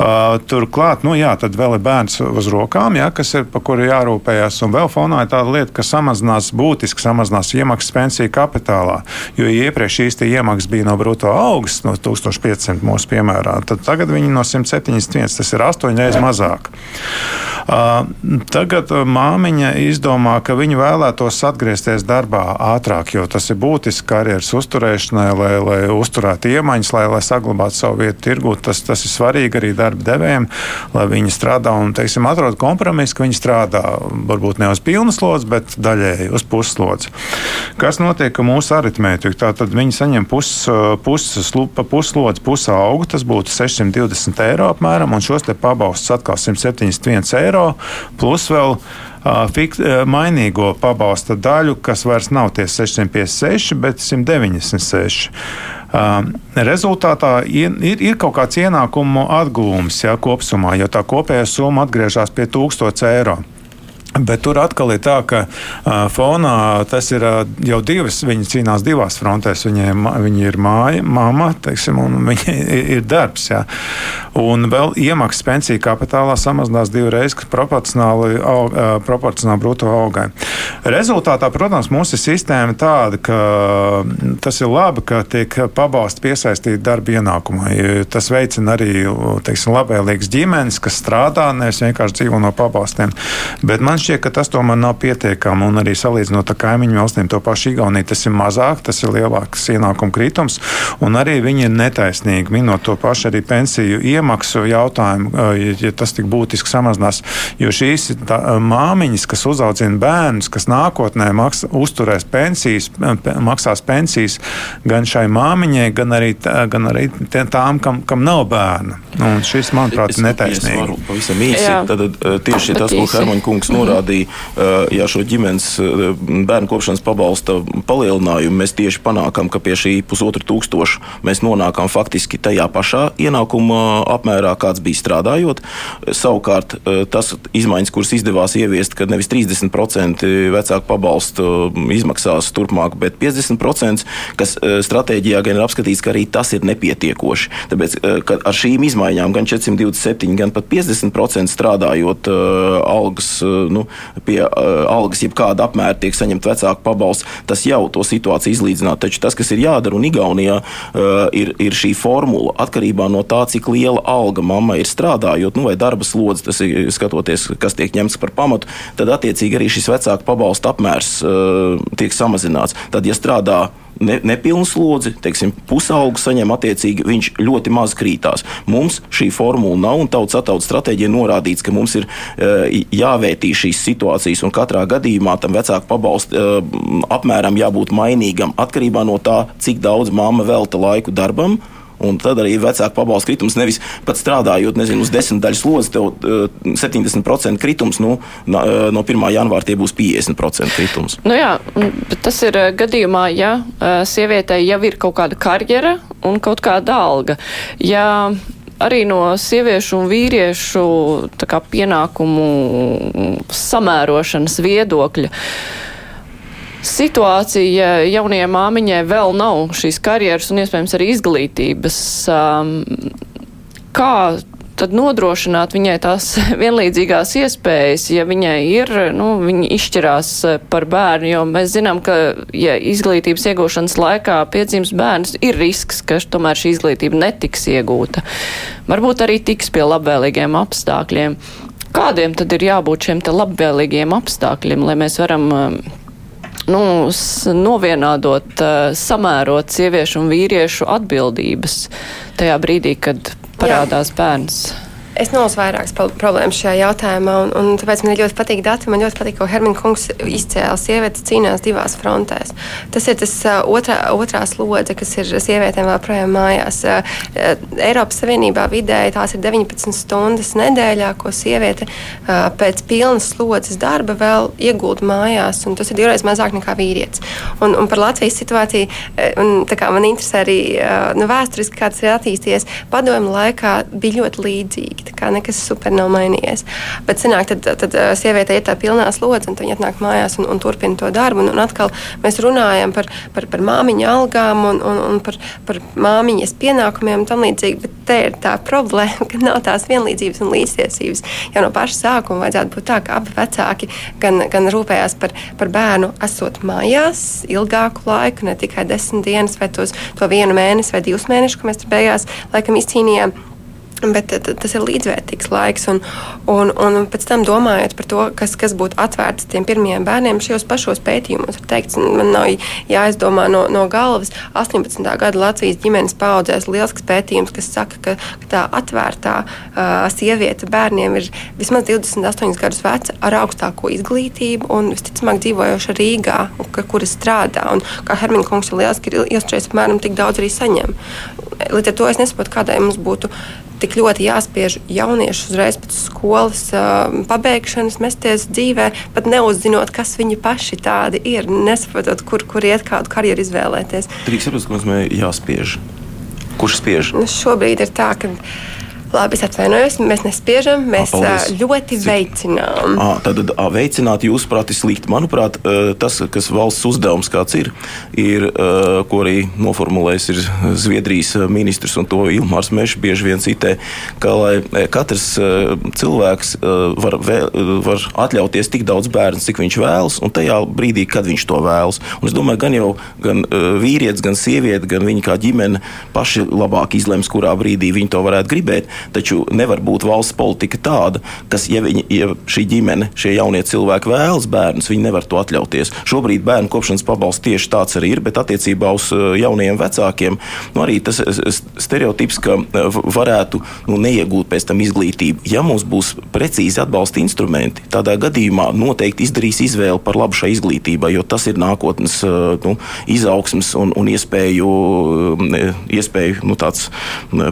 Uh, turklāt, nu jā, tad vēl ir bērns uz rokām, jā, kas ir par kuru jārūpējas, un vēl fonā ir tāda lieta, ka samazinās būtiski samazinās iemaksas pensiju kapitālā, jo iepriekš šīs iemaksas bija no brutto augstas, no 1500 mūsu piemērā, tad tagad viņi no 171, tas ir 8 reizes mazāk. Tagad māmiņa izdomā, ka viņa vēlētos atgriezties darbā ātrāk, jo tas ir būtiski karjeras uzturēšanai, lai, lai uzturētu iemaņas, lai, lai saglabātu savu vietu tirgū. Tas, tas ir svarīgi arī darba devējiem, lai viņi strādā un, teiksim, atrod kompromisu, ka viņi strādā varbūt ne uz pilnas slodzes, bet daļēji uz pusslodzes. Kas notiek ar mūsu aritmētiku? Tātad viņi saņem puslodzi, pusi augu, tas būtu 620 eiro apmēram, un šos te pabalstus atkal 171 eiro, plus vēl fiks, mainīgo pabalsta daļu, kas vairs nav tie 656, bet 196. Rezultātā ir, ir kaut kāds ienākumu atgūms ja, kopumā, jo tā kopējā summa atgriežas pie 1000 eiro. Bet tur atkal ir tā, ka uh, fonā tas ir uh, jau divas. Viņi cīnās divās frontēs. Viņai, viņi ir māja, mama, teiksim, un viņa ir, ir darbs. Jā. Un vēl iemaksas pensiju kapitālā samazinās divreiz proporcionāli, aug, proporcionāli brutto augai. Rezultātā, protams, mums ir sistēma tāda, ka tas ir labi, ka tiek pabalsti piesaistīti darba ienākumai. Tas veicina arī teiksim, labvēlīgas ģimenes, kas strādā, nevis vienkārši dzīvo no pabalstiem. Bet man šķiet, ka tas tomēr nav pietiekami. Un arī salīdzinot ar kaimiņu valstīm, to pašu Igauniju, tas ir mazāk, tas ir lielāks ienākumu kritums. Un arī viņi ir netaisnīgi minot to pašu arī pensiju iemaksu jautājumu, ja tas tik būtiski samazinās. Jo šīs tā, māmiņas, kas uzaudzina bērnus, kas nākotnē maks, uzturēs pensijas, maksās pensijas gan šai māmiņai, gan arī, gan arī tām, kam, kam nav bērnu. Un šis, manuprāt, ir netaisnīgi. Pavisam īsi. Tad, tieši tas, ko Hermaņa kungs norādīja, ja šo ģimenes bērnu kopšanas pabalsta palielinājumu mēs tieši panākam, ka pie šī pusotra tūkstoša mēs nonākam faktiski tajā pašā ienākuma apmērā, kāds bija strādājot. Savukārt, tas izmaiņas, kuras izdevās ieviest, kad nevis 30% vecāku pabalstu izmaksās turpmāk, bet 50%, kas stratēģijā gan ir apskatīts, ka arī tas ir nepietiekoši. Tāpēc ar šīm izmaiņām gan 427, gan pat 50% strādājot algas, nu, pie algas, jebkāda apmēra tiek saņemt vecāku pabalstu, tas jau to situāciju izlīdzināt. Taču tas, kas ir jādara un Igaunijā, ir, ir šī formula atkarībā no tā, cik liela alga mamma ir strādājot, nu, vai darba slodze, tas ir skatoties, kas tiek ņemts par pamatu, tad attiecīgi arī šis vecāku pabalsta apmērs uh, tiek samazināts. Tad, ja strādā ne, nepilnu slodzi, teiksim, pusaugu saņem attiecīgi, viņš ļoti maz krītās. Mums šī formula nav, un tautas attautas stratēģija norādīts, ka mums ir uh, jāvērtī šīs situācijas, un katrā gadījumā tam vecāku pabalstu uh, apmēram jābūt mainīgam atkarībā no tā, cik daudz mamma velta laiku darbam Un tad arī vecāku pabalstu kritums nevis pat strādājot nezinu, uz desmit daļu slodzi, tev uh, eh, 70% kritums, nu, uh, no 1. janvāra tie būs 50% kritums. Nu jā, tas ir eh, gadījumā, ja sievietei jau ir kaut kāda karjera un kaut kāda alga. Ja arī no sieviešu un vīriešu kā, pienākumu samērošanas viedokļa situācija jaunajai māmiņai vēl nav šīs karjeras un iespējams arī izglītības. Um, kā tad nodrošināt viņai tās vienlīdzīgās iespējas, ja viņai ir, nu, viņa izšķirās par bērnu, jo mēs zinām, ka, ja izglītības iegūšanas laikā piedzimst bērns, ir risks, ka tomēr šī izglītība netiks iegūta. Varbūt arī tiks pie labvēlīgiem apstākļiem. Kādiem tad ir jābūt šiem te labvēlīgiem apstākļiem, lai mēs varam nu, novienādot, uh, samērot sieviešu un vīriešu atbildības tajā brīdī, kad parādās Jā. bērns. Es nolasu vairākas problēmas šajā jautājumā, un, un tāpēc man ļoti patīk dati. Man ļoti patīk, ko Hermina kungs izcēla. Sievietes cīnās divās frontēs. Tas ir tas uh, otrā, otrā slodze, kas ir sievietēm vēl projām mājās. Uh, Eiropas Savienībā vidēji tās ir 19 stundas nedēļā, ko sieviete uh, pēc pilnas slodzes darba vēl iegūda mājās, un tas ir divreiz mazāk nekā vīrietis. Un, un par Latvijas situāciju un, man interesē arī nu, vēsturiski, kā tas ir attīstījies. Padomu laikā bija ļoti līdzīgi kā nekas super nav mainījies. Bet senāk, tad, tad sieviete ir tā pilnā slodze, un viņa atnāk mājās un, un turpina to darbu. Un, un atkal mēs runājam par, par, par māmiņa algām un, un, un par, par māmiņas pienākumiem un tam līdzīgi. Bet te ir tā problēma, ka nav tās vienlīdzības un līdztiesības. Jau no paša sākuma vajadzētu būt tā, ka abi vecāki gan, gan rūpējās par, par bērnu, esot mājās ilgāku laiku, ne tikai desmit dienas vai tos, to vienu mēnesi vai divus mēnešus, ko mēs tur beigās laikam izcīnījām. Bet tas ir līdzvērtīgs laiks. Un, un, un pēc tam domājot par to, kas, kas būtu atvērts tiem pirmajiem bērniem, šajos pašos pētījumos ir teikts, man nav jāizdomā no, no galvas. 18. gada Latvijas ģimenes paudzēs liels pētījums, kas saka, ka, ka tā atvērtā uh, sieviete bērniem ir vismaz 28 gadus veca ar augstāko izglītību un visticamāk dzīvojoša Rīgā, kur strādā. Un, kā Hermina kungs ir ir ilgstošais apmēram tik daudz arī saņem. Līdz ar to es nesaprotu, kādai mums būtu tik ļoti jāspiež jaunieši uzreiz pēc skolas uh, pabeigšanas mesties dzīvē, pat neuzzinot, kas viņi paši tādi ir, nesaprotot, kur, kur iet, kādu karjeru izvēlēties. Drīkst saprast, ka mums jāspiež. Kurš spiež? Nu, šobrīd ir tā, ka Labi, es atvainojos, mēs nespiežam, mēs paldies. ļoti veicinām. À, tad ā, veicināt, jūsuprāt, ir slikti. Manuprāt, tas, kas valsts uzdevums kāds ir, ir ko arī noformulējis ir Zviedrijas ministrs, un to Ilmārs Mešs bieži vien citē, ka lai katrs cilvēks var, vēl, var atļauties tik daudz bērnu, cik viņš vēlas, un tajā brīdī, kad viņš to vēlas. Un es domāju, gan jau gan vīrietis, gan sieviete, gan viņi kā ģimene paši labāk izlems, kurā brīdī viņi to varētu gribēt. Taču nevar būt valsts politika tāda, kas, ja, viņi, ja šī ģimene, šie jaunie cilvēki vēlas bērnus, viņi nevar to atļauties. Šobrīd bērnu kopšanas pabalsts tieši tāds arī ir, bet attiecībā uz uh, jaunajiem vecākiem nu, arī tas s- stereotips, ka v- varētu nu, neiegūt pēc tam izglītību. Ja mums būs precīzi atbalsta instrumenti, tādā gadījumā noteikti izdarīs izvēli par labu šai izglītībai, jo tas ir nākotnes nu, izaugsmas un, un iespēju, iespēju nu,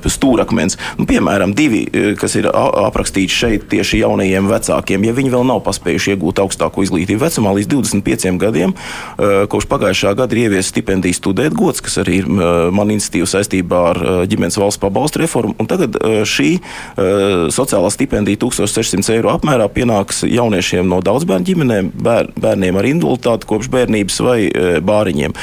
stūrakmens. Nu, piemēram, divi, uh, kas ir aprakstīti šeit tieši jaunajiem vecākiem, ja viņi vēl nav paspējuši iegūt augstāko izglītību vecumā līdz 25 gadiem, uh, kopš pagājušā gada ir ieviesa stipendiju studēt gods, kas arī ir uh, man institīva saistībā ar ģimenes valsts pabalstu reformu. Un tagad šī sociālā stipendija 1600 eiro apmērā pienāks jauniešiem no daudzbērnu ģimenēm, bēr, bērniem ar invaliditāti kopš bērnības vai bāriņiem.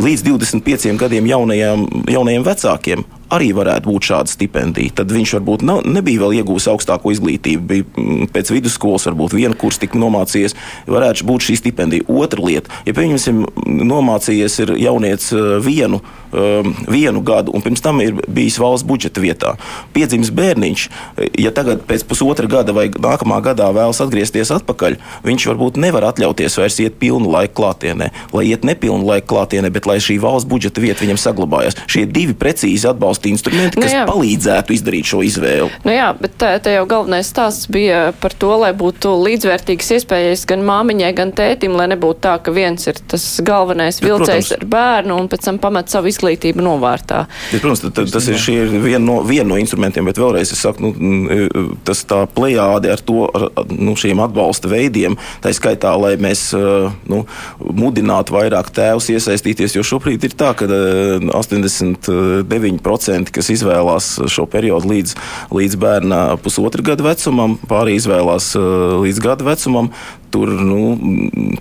Līdz 25 gadiem jaunajiem, jaunajiem vecākiem arī varētu būt šāda stipendija. Tad viņš varbūt nav, nebija vēl iegūmis augstāko izglītību, bija mm, pēc vidusskolas, varbūt vienu kursu tik nomācījies. Varētu būt šī stipendija. Otra lieta, ja pieņemsim, nomācījies ir jaunietis eh, vienu, um, vienu gadu, un pirms tam ir bijis valsts budžeta vietā. Piedzimis bērniņš, eh, ja tagad pēc pusotra gada vai nākamā gadā vēlas atgriezties atpakaļ, viņš varbūt nevar atļauties vairs iet pilnu laiku klātienē, lai iet nepilnu laiku klātienē, bet lai šī valsts budžeta vieta viņam saglabājas. Šie divi precīzi atbalsta noteikti instrumenti, nu kas nu, jā. palīdzētu izdarīt šo izvēli. Nu, jā, bet tā, tā jau galvenais stāsts bija par to, lai būtu līdzvērtīgas iespējas gan māmiņai, gan tētim, lai nebūtu tā, ka viens ir tas galvenais bet, vilcējs protams, ar bērnu un pēc tam pamet savu izglītību novārtā. Bet, protams, tad, tad, tas ir šī ir viena no, vien no instrumentiem, bet vēlreiz es saku, nu, e, tas tā plejāde ar to, ar, nu, šiem atbalsta veidiem, tā skaitā, lai mēs e, nu, mudinātu vairāk tēvus iesaistīties, jo šobrīd ir tā, ka e, 89% 40%, kas izvēlās uh, šo periodu līdz, līdz bērna pusotra gada vecumam, pāri izvēlās uh, līdz gada vecumam. Tur nu,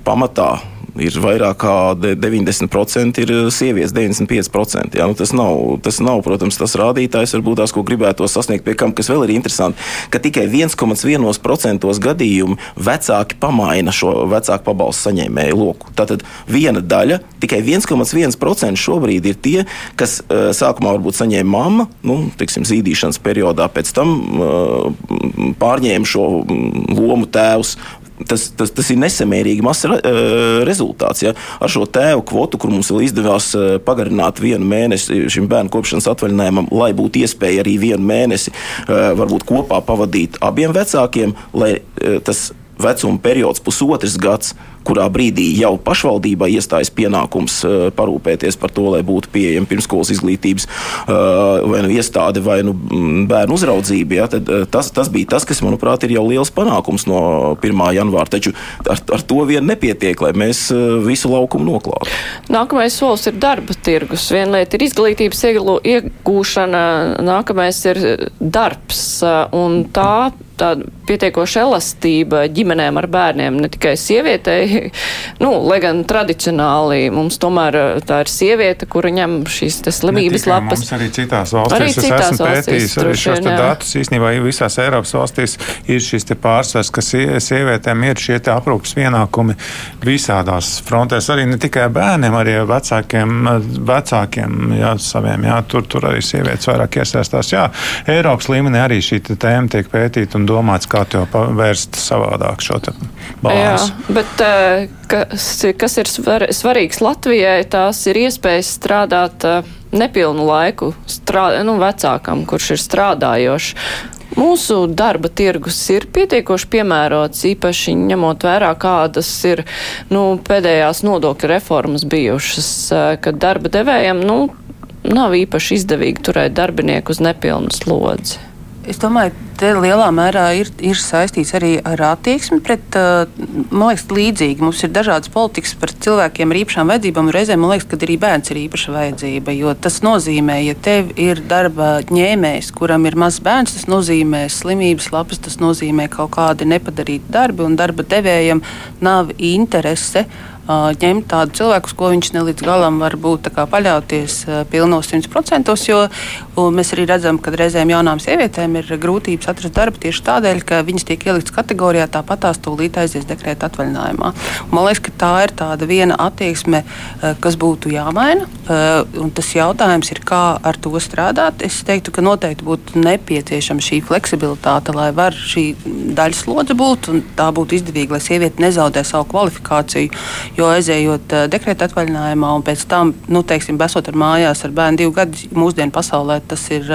pamatā ir vairāk kā de- 90% ir eh, sievietes, 95%. Jā, nu tas, nav, tas nav, protams, tas rādītājs, varbūt tās, ko gribētu sasniegt, pie kam, kas vēl ir interesanti, ka tikai 1,1% gadījumu vecāki pamaina šo vecāku pabalstu saņēmēju loku. Tātad viena daļa, tikai 1,1% šobrīd ir tie, kas uh, sākumā varbūt saņēma mamma, nu, teiksim, zīdīšanas periodā, pēc tam uh, pārņēma šo mm, lomu tēvs tas, tas, tas ir nesamērīgi mazs re, eh, rezultāts. Ja? Ar šo tēvu kvotu, kur mums vēl izdevās eh, pagarināt vienu mēnesi šim bērnu kopšanas atvaļinājumam, lai būtu iespēja arī vienu mēnesi eh, varbūt kopā pavadīt abiem vecākiem, lai tas vecuma periods, pusotrs gads, kurā brīdī jau pašvaldībai iestājas pienākums uh, parūpēties par to, lai būtu pieejama pirmskolas izglītības uh, vai nu iestāde vai nu mm, bērnu uzraudzība. Ja, tad, uh, tas, tas bija tas, kas, manuprāt, ir jau liels panākums no 1. janvāra. Taču ar, ar to vien nepietiek, lai mēs visu laukumu noklātu. Nākamais solis ir darba tirgus. Viena lieta ir izglītības iegūšana, nākamais ir darbs. Un tā tāda pietiekoša elastība ģimenēm ar bērniem, ne tikai sievietei, nu, lai gan tradicionāli mums tomēr eh, tā ir sieviete, kura ņem šīs slimības lapas. Mums arī citās valstīs. Arī es citās esmu valstīs, pētījis arī šos vien, datus. Īstenībā visās Eiropas valstīs ir šis te pārsvars, ka sie- sievietēm ir šie aprūpas pienākumi visādās frontēs. Arī ne tikai bērniem, arī vecākiem, vecākiem jā, saviem. Jā, tur, tur arī sievietes vairāk iesaistās. Jā, Eiropas līmenī arī šī te tēma tiek pētīta un domāts, kā to pavērst savādāk šo te Jā, balansu. bet eh, kas, kas ir svar, svarīgs Latvijai, tās ir iespējas strādāt eh, nepilnu laiku strā, nu, vecākam, kurš ir strādājošs. Mūsu darba tirgus ir pietiekoši piemērots, īpaši ņemot vērā, kādas ir nu, pēdējās nodokļu reformas bijušas, eh, kad darba devējiem nu, nav īpaši izdevīgi turēt darbinieku uz nepilnu slodzi. Es domāju, te lielā mērā ir, ir saistīts arī ar attieksmi pret, man liekas, līdzīgi. Mums ir dažādas politikas par cilvēkiem ar īpašām vajadzībām, reizēm man liekas, ka arī bērns ir īpaša vajadzība. Jo tas nozīmē, ja tev ir darba ņēmējs, kuram ir mazs bērns, tas nozīmē slimības lapas, tas nozīmē kaut kādi nepadarīti darbi, un darba devējam nav interese ņemt tādu cilvēku, uz ko viņš ne līdz galam var būt paļauties pilnos 100%. Jo mēs arī redzam, ka reizēm jaunām sievietēm ir grūtības atrast darbu tieši tādēļ, ka viņas tiek ieliktas kategorijā, tāpat tās tūlīt aizies dekrēta atvaļinājumā. Man liekas, ka tā ir tāda viena attieksme, kas būtu jāmaina. Un tas jautājums ir, kā ar to strādāt. Es teiktu, ka noteikti būtu nepieciešama šī fleksibilitāte, lai var šī daļas slodze būt un tā būtu izdevīga, lai sieviete nezaudē savu kvalifikāciju Jo aizējot dekrēta atvaļinājumā un pēc tam, nu, teiksim, besot ar mājās ar bērnu divu gadu, mūsdienu pasaulē tas ir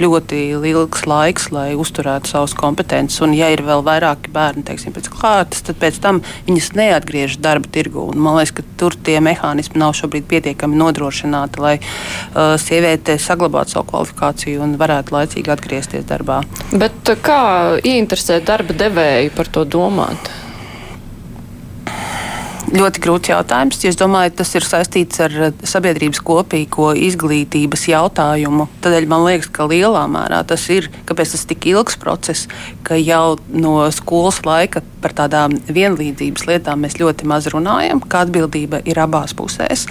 ļoti ilgs laiks, lai uzturētu savas kompetences. Un, ja ir vēl vairāki bērni, teiksim, pēc kārtas, tad pēc tam viņas neatgriežas darba tirgu. Un, man liekas, ka tur tie mehānismi nav šobrīd pietiekami nodrošināti, lai uh, sieviete saglabātu savu kvalifikāciju un varētu laicīgi atgriezties darbā. Bet kā ieinteresēt darba devēju par to domāt? Ļoti grūts jautājums. Es domāju, tas ir saistīts ar eh, sabiedrības kopīgo izglītības jautājumu. Tādēļ man liekas, ka lielā mērā tas ir, kāpēc tas ir tik ilgs process, ka jau no skolas laika par tādām vienlīdzības lietām mēs ļoti maz runājam, ka atbildība ir abās pusēs.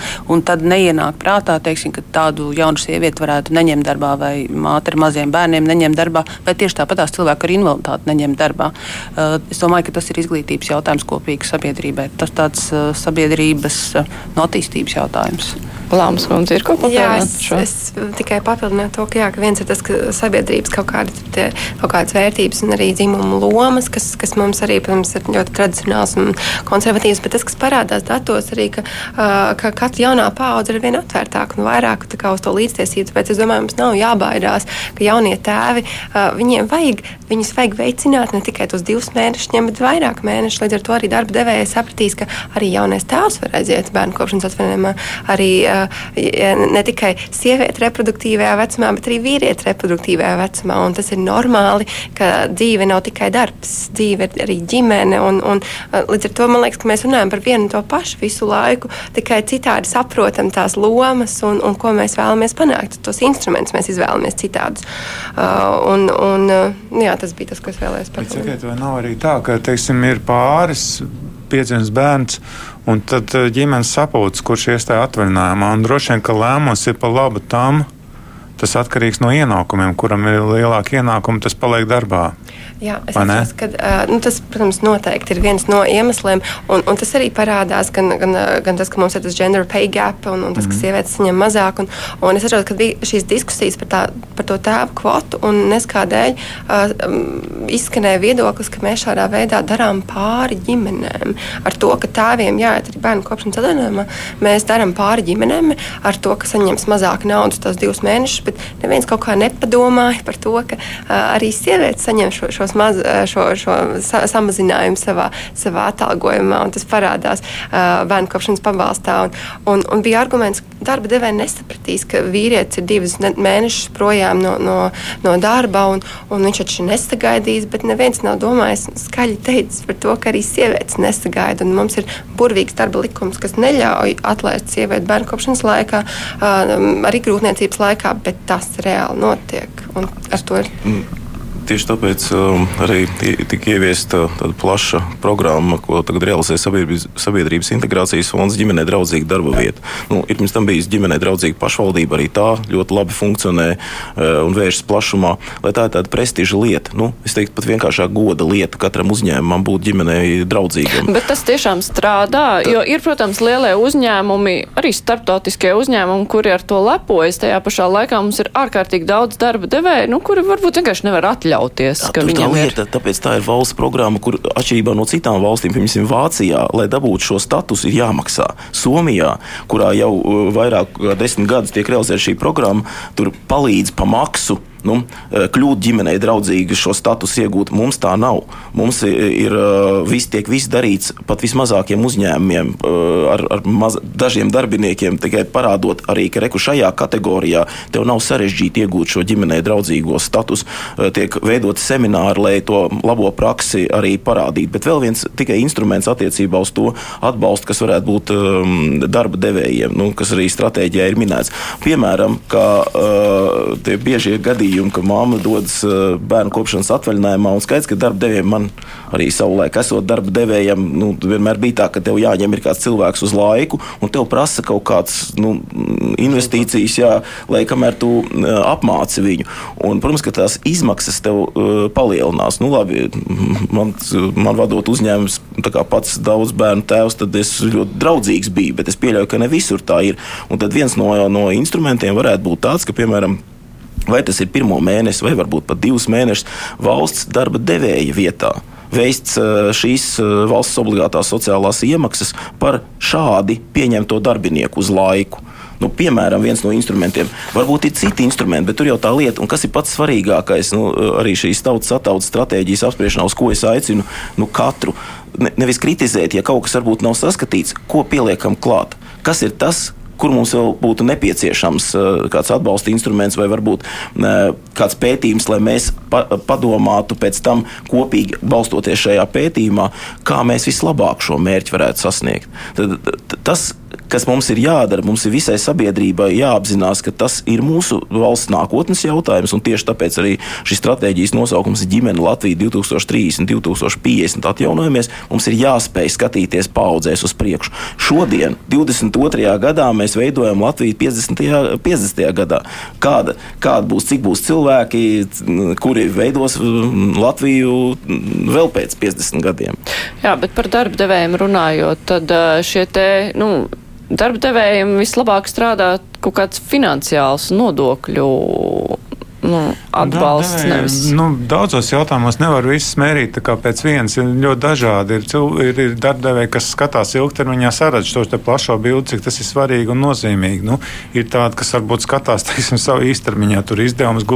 Tad neienāk prātā, teiksim, ka tādu jaunu sievieti varētu neņemt darbā, vai māte ar maziem bērniem neņemt darbā, vai tieši tāpat tās cilvēki ar invaliditāti neņemt darbā. Uh, es domāju, ka tas ir izglītības jautājums kopīgi sabiedrībai. Tas tāds sabiedrības uh, no attīstības jautājums. Lāmas kundze ir kaut ko tādu? Es, es tikai papildināju to, ka, jā, ka viens ir tas, ka sabiedrības kaut, kāda, tie, kaut kādas vērtības un arī dzimumu lomas, kas, kas mums arī, protams, ir ļoti tradicionāls un konservatīvs, bet tas, kas parādās datos, arī, ka, ka katra jaunā paudze ir vien atvērtāka un vairāk uz to līdztiesību. Tāpēc es domāju, mums nav jābaidās, ka jaunie tēvi, viņiem vajag, viņus vajag veicināt ne tikai tos divus mēnešus, bet vairāk mēnešus. Līdz ar to arī darba devējs sapratīs, ka arī jaunais tēvs var aiziet bērnu kopšanas atvaļinājumā. Arī ne tikai sieviete reproduktīvajā vecumā, bet arī vīrieti reproduktīvajā vecumā. Un tas ir normāli, ka dzīve nav tikai darbs, dzīve ir arī ģimene. Un, un, līdz ar to man liekas, ka mēs runājam par vienu un to pašu visu laiku, tikai citādi saprotam tās lomas un, un ko mēs vēlamies panākt. Tos instrumentus mēs izvēlamies citādus. Uh, un, un, jā, tas bija tas, ko es vēlējos pateikt. Vai nav arī tā, ka teiksim, ir pāris piedzimts bērns, un tad eh, ģimenes sapulcs, kurš iestāja atvaļinājumā. Un droši vien, ka lēmums ir pa labu tam, tas atkarīgs no ienākumiem. Kuram ir lielāki ienākumi, tas paliek darbā. Jā, es atceros, ka uh, nu, tas, protams, noteikti ir viens no iemesliem. Un, un tas arī parādās gan, gan, gan tas, ka mums ir tas gender pay gap un, un tas, mm -hmm. ka mhm. sievietes saņem mazāk. Un, un es saprotu, ka bija šīs diskusijas par, tā, par to tēvu kvotu un neskādēļ uh, izskanēja viedoklis, ka mēs šādā veidā darām pāri ģimenēm. Ar to, ka tēviem jāiet arī bērnu kopšanas atvaļinājumā, mēs darām pāri ģimenēm ar to, ka saņems mazāk naudas tos divus mēnešus, bet neviens kaut kā nepadomāja par to, ka uh, arī sievietes saņem šo, šo šos maz, šo, šo sa, samazinājumu savā, savā atalgojumā, un tas parādās uh, bērnu kopšanas pabalstā. Un, un, un bija arguments, ka darba devēja nesapratīs, ka vīrietis ir divus mēnešus projām no, no, no darba, un, un viņš taču nesagaidīs, bet neviens nav domājis skaļi teicis par to, ka arī sievietes nesagaida. Mums ir burvīgs darba likums, kas neļauj atlaist sievieti bērnu kopšanas laikā, uh, arī grūtniecības laikā, bet tas reāli notiek. Un ar to ir. Mm. Tieši tāpēc um, arī tika ieviesta tāda plaša programma, ko tagad realizē sabiedrības, sabiedrības integrācijas fonds ģimenē draudzīga darba vieta. Nu, ir pirms tam bijis ģimenē draudzīga pašvaldība, arī tā ļoti labi funkcionē uh, un vēršas plašumā, lai tā ir tāda prestiža lieta. Nu, es teiktu, pat vienkāršāk goda lieta katram uzņēmumam būt ģimenei draudzīgam. Bet tas tiešām strādā, tā. jo ir, protams, lielie uzņēmumi, arī starptautiskie uzņēmumi, kuri ar to lepojas. Tajā pašā laikā mums ir ārkārtīgi daudz darba devēju, nu, kuri varbūt vienkārši nevar atļaut atļauties. Jā, tā lieta, ir... tāpēc tā ir valsts programma, kur atšķirībā no citām valstīm, piemēram, Vācijā, lai dabūtu šo statusu, ir jāmaksā. Somijā, kurā jau uh, vairāk kā desmit gadus tiek realizēta šī programma, tur palīdz pa maksu nu, kļūt ģimenei draudzīgu, šo statusu iegūt. Mums tā nav. Mums ir, ir viss tiek viss darīts pat vismazākiem uzņēmumiem, ar, ar maz, dažiem darbiniekiem, tikai parādot arī, ka reku šajā kategorijā tev nav sarežģīti iegūt šo ģimenei draudzīgo statusu. Tiek veidot semināri, lai to labo praksi arī parādītu. Bet vēl viens tikai instruments attiecībā uz to atbalstu, kas varētu būt um, darba devējiem, nu, kas arī stratēģijā ir minēts. Piemēram, ka uh, tie biežie gadījumi, ka mamma dodas uh, bērnu kopšanas atvaļinājumā, un skaidrs, ka darba devējiem man arī savulaik esot darba devējiem, nu, vienmēr bija tā, ka tev jāņem ir kāds cilvēks uz laiku, un tev prasa kaut kāds nu, investīcijas, jā, lai kamēr tu uh, apmāci viņu. Un, protams, ka tās izmaksas tev uh, palielinās. Nu, labi, man, man vadot uzņēmumus, pats daudz bērnu tēvs, tad es ļoti draudzīgs biju, bet es pieļauju, ka ne visur tā ir. Un tad viens no, no instrumentiem varētu būt tāds, ka, piemēram, vai tas ir pirmo mēnesi, vai varbūt pat divus mēnešus valsts darba devēja vietā veikts šīs valsts obligātās sociālās iemaksas par šādi pieņemto darbinieku uz laiku. Nu, piemēram, viens no instrumentiem. Varbūt ir citi instrumenti, bet tur jau tā lieta, un kas ir pats svarīgākais, nu, arī šīs tautas attautas stratēģijas apspriešanā, uz ko es aicinu nu, katru. Ne, nevis kritizēt, ja kaut kas varbūt nav saskatīts, ko pieliekam klāt. Kas ir tas, kur mums vēl būtu nepieciešams kāds atbalsta instruments vai varbūt kāds pētījums, lai mēs padomātu pēc tam kopīgi balstoties šajā pētījumā, kā mēs vislabāk šo mērķi varētu sasniegt. Tad, tas kas mums ir jādara, mums ir visai sabiedrībai jāapzinās, ka tas ir mūsu valsts nākotnes jautājums. Tieši tāpēc arī šis stratēģijas nosaukums ir ģimene Latvija 2030, 2050 atjaunojamies. Mums ir jāspēj skatīties paudzēs uz priekšu. Šodien, 22. gadā, mēs veidojam Latviju 50. 50. gadā. Kāda, kāda būs, cik būs cilvēki, kuri veidos Latviju vēl pēc 50 gadiem? Jā, bet par darba devējiem runājot, tad šie te, nu, darba devējiem vislabāk strādā kaut kāds finansiāls nodokļu nu, atbalsts. Da, nevis... nu, daudzos jautājumos nevar visus mērīt pēc vienas. Ir ļoti dažādi. Ir, ir, ir darbdevēji, kas skatās ilgtermiņā, saredz to plašo bildi, cik tas ir svarīgi un nozīmīgi. Nu, ir tādi, kas varbūt skatās teiksim, savu īstermiņā, tur izdevumus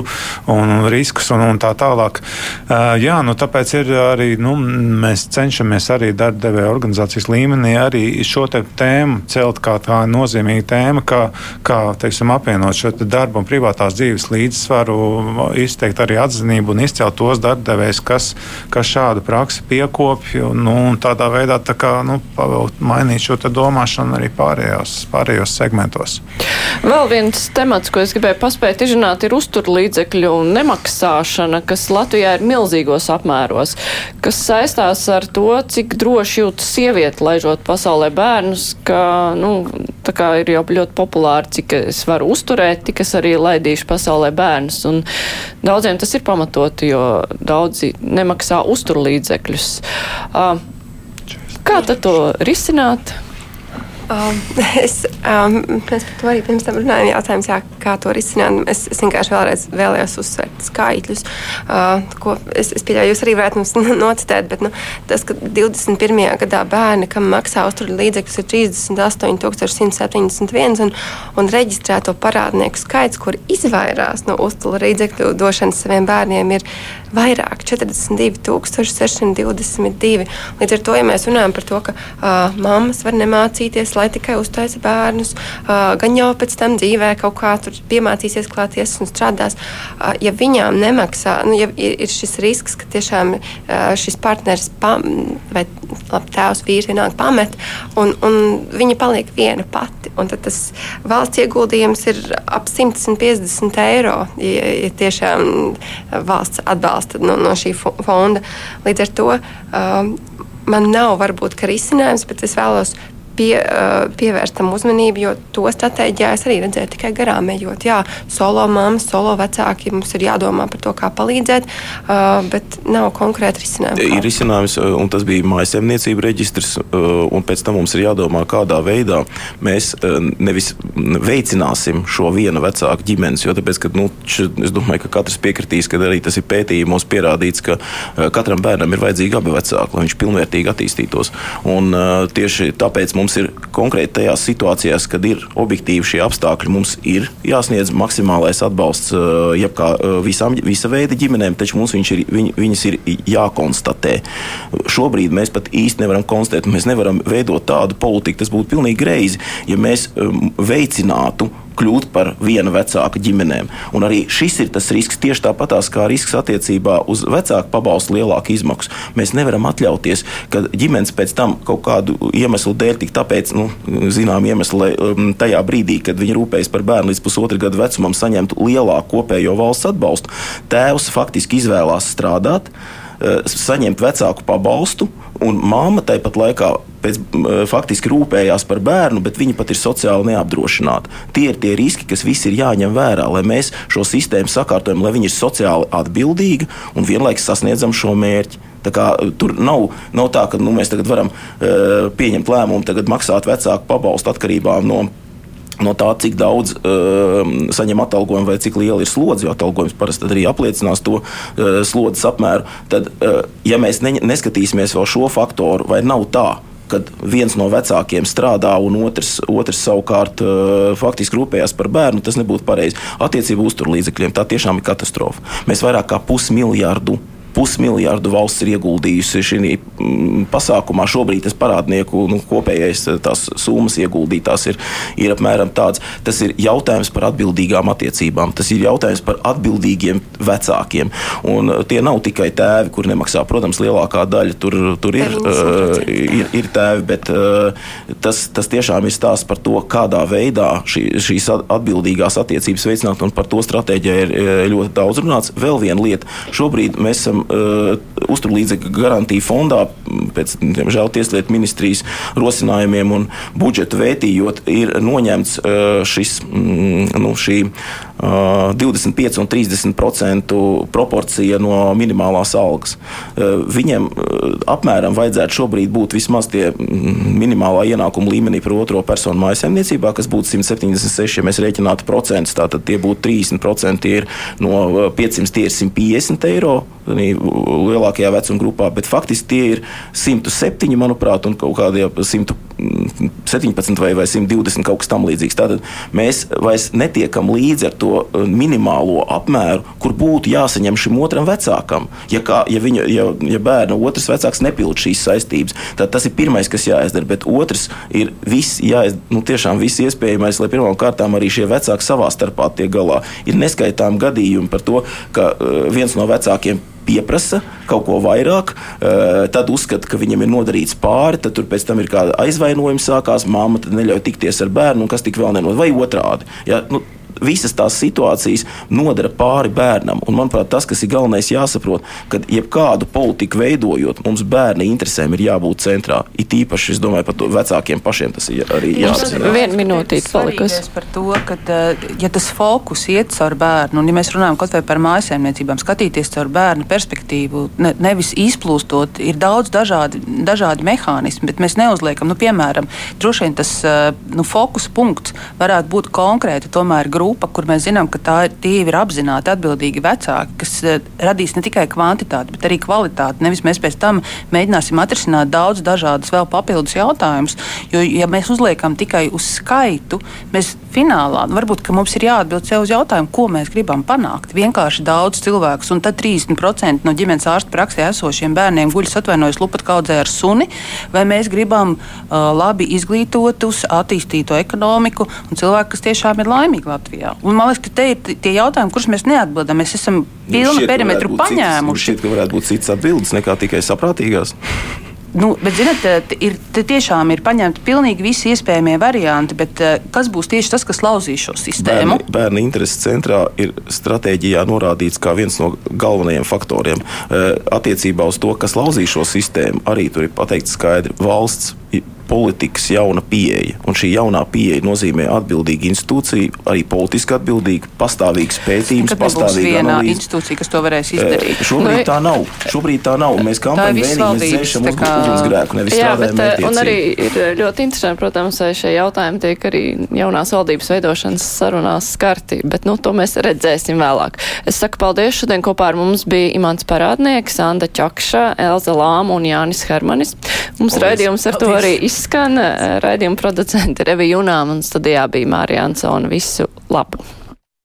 un riskus un, un tā tālāk. Uh, jā, nu, tāpēc ir arī nu, mēs cenšamies arī darbdevēja organizācijas līmenī arī šo te tēmu celt kā tā nozīmīga tēma, kā, kā teiksim, apvienot šo darbu un privātās dzīves līdzsvaru varu izteikt arī atzinību un izcelt tos darbdevējus, kas, kas šādu praksi piekopja. Nu, tādā veidā tā kā, nu, mainīt šo domāšanu arī pārējos, pārējos segmentos. Vēl viens temats, ko es gribēju paspēt izrunāt, ir uzturlīdzekļu nemaksāšana, kas Latvijā ir milzīgos apmēros, kas saistās ar to, cik droši jūtas sieviete, laižot pasaulē bērnus, ka, nu, tā kā ir jau ļoti populāri, cik es varu uzturēt, tik es arī laidīšu pasaulē bērnus. Un daudziem tas ir pamatoti, jo daudzi nemaksā uzturlīdzekļus. Kā tad to risināt? Um, es, um, mēs par to arī pirms tam runājām. Jautājums, jā, kā to risināt. Es, es vienkārši vēlreiz vēlējos uzsvērt skaitļus, uh, ko es, es pieļauju, jūs arī varētu mums nocitēt. Bet nu, tas, ka 21. gadā bērni, kam maksā uzturļu līdzekļus, ir 38,171 un, un reģistrēto parādnieku skaits, kur izvairās no uzturļu līdzekļu došanas saviem bērniem, ir vairāk - 42,622. Līdz ar to, ja mēs runājam par to, ka uh, mammas var nemācīties, lai tikai uztaisa bērnus, gan jau pēc tam dzīvē kaut kā tur piemācīsies klāties un strādās, ja viņām nemaksā, nu, ja ir, šis risks, ka tiešām šis partneris pam, vai labi, tēvs vīrs vienalga pamet, un, un viņa paliek viena pati. Un tad tas valsts ieguldījums ir ap 150 eiro, ja, ja tiešām valsts atbalsta no, no šī fonda. Līdz ar to man nav varbūt risinājums, bet es vēlos pie, pievērst tam uzmanību, jo to stratēģijā es arī redzēju tikai garām ejot. Jā, solo mammas, solo vecāki mums ir jādomā par to, kā palīdzēt, bet nav konkrēti risinājumi. Ir risinājums, un tas bija mājasemniecība reģistrs, un pēc tam mums ir jādomā, kādā veidā mēs nevis veicināsim šo viena vecāka ģimenes, jo tāpēc, ka, nu, es domāju, ka katrs piekritīs, ka arī tas ir pētījumos pierādīts, ka katram bērnam ir vajadzīgi abi vecāki, lai viņš pilnvērtīgi attīstītos. Un tieši tāpēc mums mums ir konkrēti tajās situācijās, kad ir objektīvi šie apstākļi, mums ir jāsniedz maksimālais atbalsts jebkā visām, visa veida ģimenēm, taču mums ir, viņ, viņas ir jākonstatē. Šobrīd mēs pat īsti nevaram konstatēt, mēs nevaram veidot tādu politiku, tas būtu pilnīgi greizi, ja mēs veicinātu kļūt par viena vecāka ģimenēm. Un arī šis ir tas risks, tieši tāpatās kā risks attiecībā uz vecāku pabalstu lielāku izmaksu. Mēs nevaram atļauties, ka ģimenes pēc tam kaut kādu iemeslu dēļ, tik tāpēc, nu, zinām, iemeslu, lai um, tajā brīdī, kad viņi rūpējas par bērnu līdz pusotra gada vecumam, saņemtu lielāku kopējo valsts atbalstu, tēvs faktiski izvēlās strādāt saņemt vecāku pabalstu, un māma tāpat laikā pēc, faktiski rūpējās par bērnu, bet viņi pat ir sociāli neapdrošināti. Tie ir tie riski, kas visi ir jāņem vērā, lai mēs šo sistēmu sakārtojam, lai viņi ir sociāli atbildīgi un vienlaikus sasniedzam šo mērķi. Kā, tur nav, nav tā, ka nu, mēs tagad varam uh, pieņemt lēmumu, maksāt vecāku pabalstu atkarībā no no tā, cik daudz uh, saņem atalgojumu vai cik liela ir slodze, jo atalgojums parasti arī apliecinās to uh, slodzes apmēru, tad, uh, ja mēs ne, neskatīsimies vēl šo faktoru, vai nav tā, kad viens no vecākiem strādā un otrs, otrs savukārt uh, faktiski rūpējas par bērnu, tas nebūtu pareizi. Attiecībā uz uzturlīdzekļiem tā tiešām ir katastrofa. Mēs vairāk kā pusmiljardu pusmiljardu valsts ir ieguldījusi šī mm, pasākumā. Šobrīd tas parādnieku nu, kopējais eh, tās summas ieguldītās ir, ir apmēram tāds. Tas ir jautājums par atbildīgām attiecībām, tas ir jautājums par atbildīgiem vecākiem. Un eh, tie nav tikai tēvi, kur nemaksā. Protams, lielākā daļa tur, tur ir, uh, ir, ir tēvi, bet uh, tas, tas tiešām ir stāsts par to, kādā veidā šī, šīs atbildīgās attiecības veicināt, un par to stratēģijā ir ļoti daudz runāts. Vēl viena lieta. Šobrīd mēs esam uh, uzturlīdzekļu garantiju fondā, pēc diemžēl tieslietu ministrijas rosinājumiem un budžetu vētījot, ir noņemts uh, šis, mm, nu, šī 25 un 30 procentu proporcija no minimālās algas. Uh, viņiem uh, apmēram vajadzētu šobrīd būt vismaz tie mm, minimālā ienākuma līmenī par otro personu mājasemniecībā, kas būtu 176, ja mēs rēķinātu procentus, tātad tie būtu 30% ir no 500, tie ir 150 eiro lielākajā vecuma grupā, bet faktiski tie ir 107, manuprāt, un kaut kādi 117 vai, vai 120 kaut kas tamlīdzīgs. Tātad mēs vairs netiekam līdzi ar to uh, minimālo apmēru, kur būtu jāsaņem šim otram vecākam. Ja, kā, ja, viņa, ja, ja bērna otrs vecāks nepild šīs saistības, tad tas ir pirmais, kas jāizdara. Bet otrs ir viss, jāizdara, nu, tiešām viss iespējamais, lai pirmām kārtām arī šie vecāki savā starpā tiek galā. Ir neskaitām gadījumi par to, ka uh, viens no vecākiem pieprasa kaut ko vairāk, eh, tad uzskata, ka viņam ir nodarīts pāri, tad tur pēc tam ir kāda aizvainojuma sākās, mamma neļauj tikties ar bērnu, un kas tik vēl nenot, vai otrādi. Ja, nu, visas tās situācijas nodara pāri bērnam. Un, manuprāt, tas, kas ir galvenais, jāsaprot, ka jebkādu politiku veidojot, mums bērna interesēm ir jābūt centrā. It īpaši, es domāju, par to vecākiem pašiem tas ir arī jāapzinās. Vienu minūtīti palikusi. Par to, ka, eh, ja tas fokus iet caur bērnu, un ja mēs runājam kaut vai par mājasēmniecībām, skatīties caur bērnu perspektīvu, ne, nevis izplūstot, ir daudz dažādi, dažādi mehānismi, bet mēs neuzliekam, nu, piemēram, droši vien tas eh, nu, fokus punkts varētu būt konkrēti tomēr grupa grupa, kur mēs zinām, ka tā, tie ir apzināti atbildīgi vecāki, kas uh, radīs ne tikai kvantitāti, bet arī kvalitāti. Nevis mēs pēc tam mēģināsim atrisināt daudz dažādus vēl papildus jautājumus. Jo, ja mēs uzliekam tikai uz skaitu, mēs finālā nu, varbūt mums ir jāatbild sev uz jautājumu, ko mēs gribam panākt. Vienkārši daudz cilvēku, un tad 30% no ģimenes ārsta praksē esošiem bērniem guļas atvainojas lupat kaudzē ar suni, vai mēs gribam uh, labi izglītotus, attīstītu ekonomiku un cilvēku, kas tiešām ir laimīgi Latvijā. Latvijā. Un man liekas, ka te ir tie jautājumi, kurus mēs neatbildam. Mēs esam pilnu perimetru paņēmuši. Šķiet, ka varētu būt citas atbildes nekā tikai saprātīgās. Nu, bet, zinot, ir, tiešām ir paņemti pilnīgi visi iespējamie varianti, bet eh, kas būs tieši tas, kas lauzīs šo sistēmu? Bērni, bērni intereses centrā ir stratēģijā norādīts kā viens no galvenajiem faktoriem. Eh, attiecībā uz to, kas lauzīs šo sistēmu, arī tur ir pateikts skaidri valsts politikas jauna pieeja. Un šī jaunā pieeja nozīmē atbildīgu institūciju, arī politiski atbildīgu, pastāvīgs pētījums, pastāvīga analīze. institūcija, kas to varēs izdarīt. E, šobrīd nu, tā nav. Šobrīd tā nav. Mēs kampaņu vēlamies dzēšam uz kā... ugunsgrēku, nevis Jā, strādājam bet, mērķiecīgi. Un arī ir ļoti interesanti, protams, vai šie jautājumi tiek arī jaunās valdības veidošanas sarunās skarti, bet nu, to mēs redzēsim vēlāk. Es saku paldies. Šodien kopā ar mums bija Imants Parādnieks, Anda Čakša, Elza Lāma un Jānis Hermanis. Mums raidījums ar to arī izskan. Raidījuma producenti Revi Junām un studijā bija Mārija Ansona. Visu labu!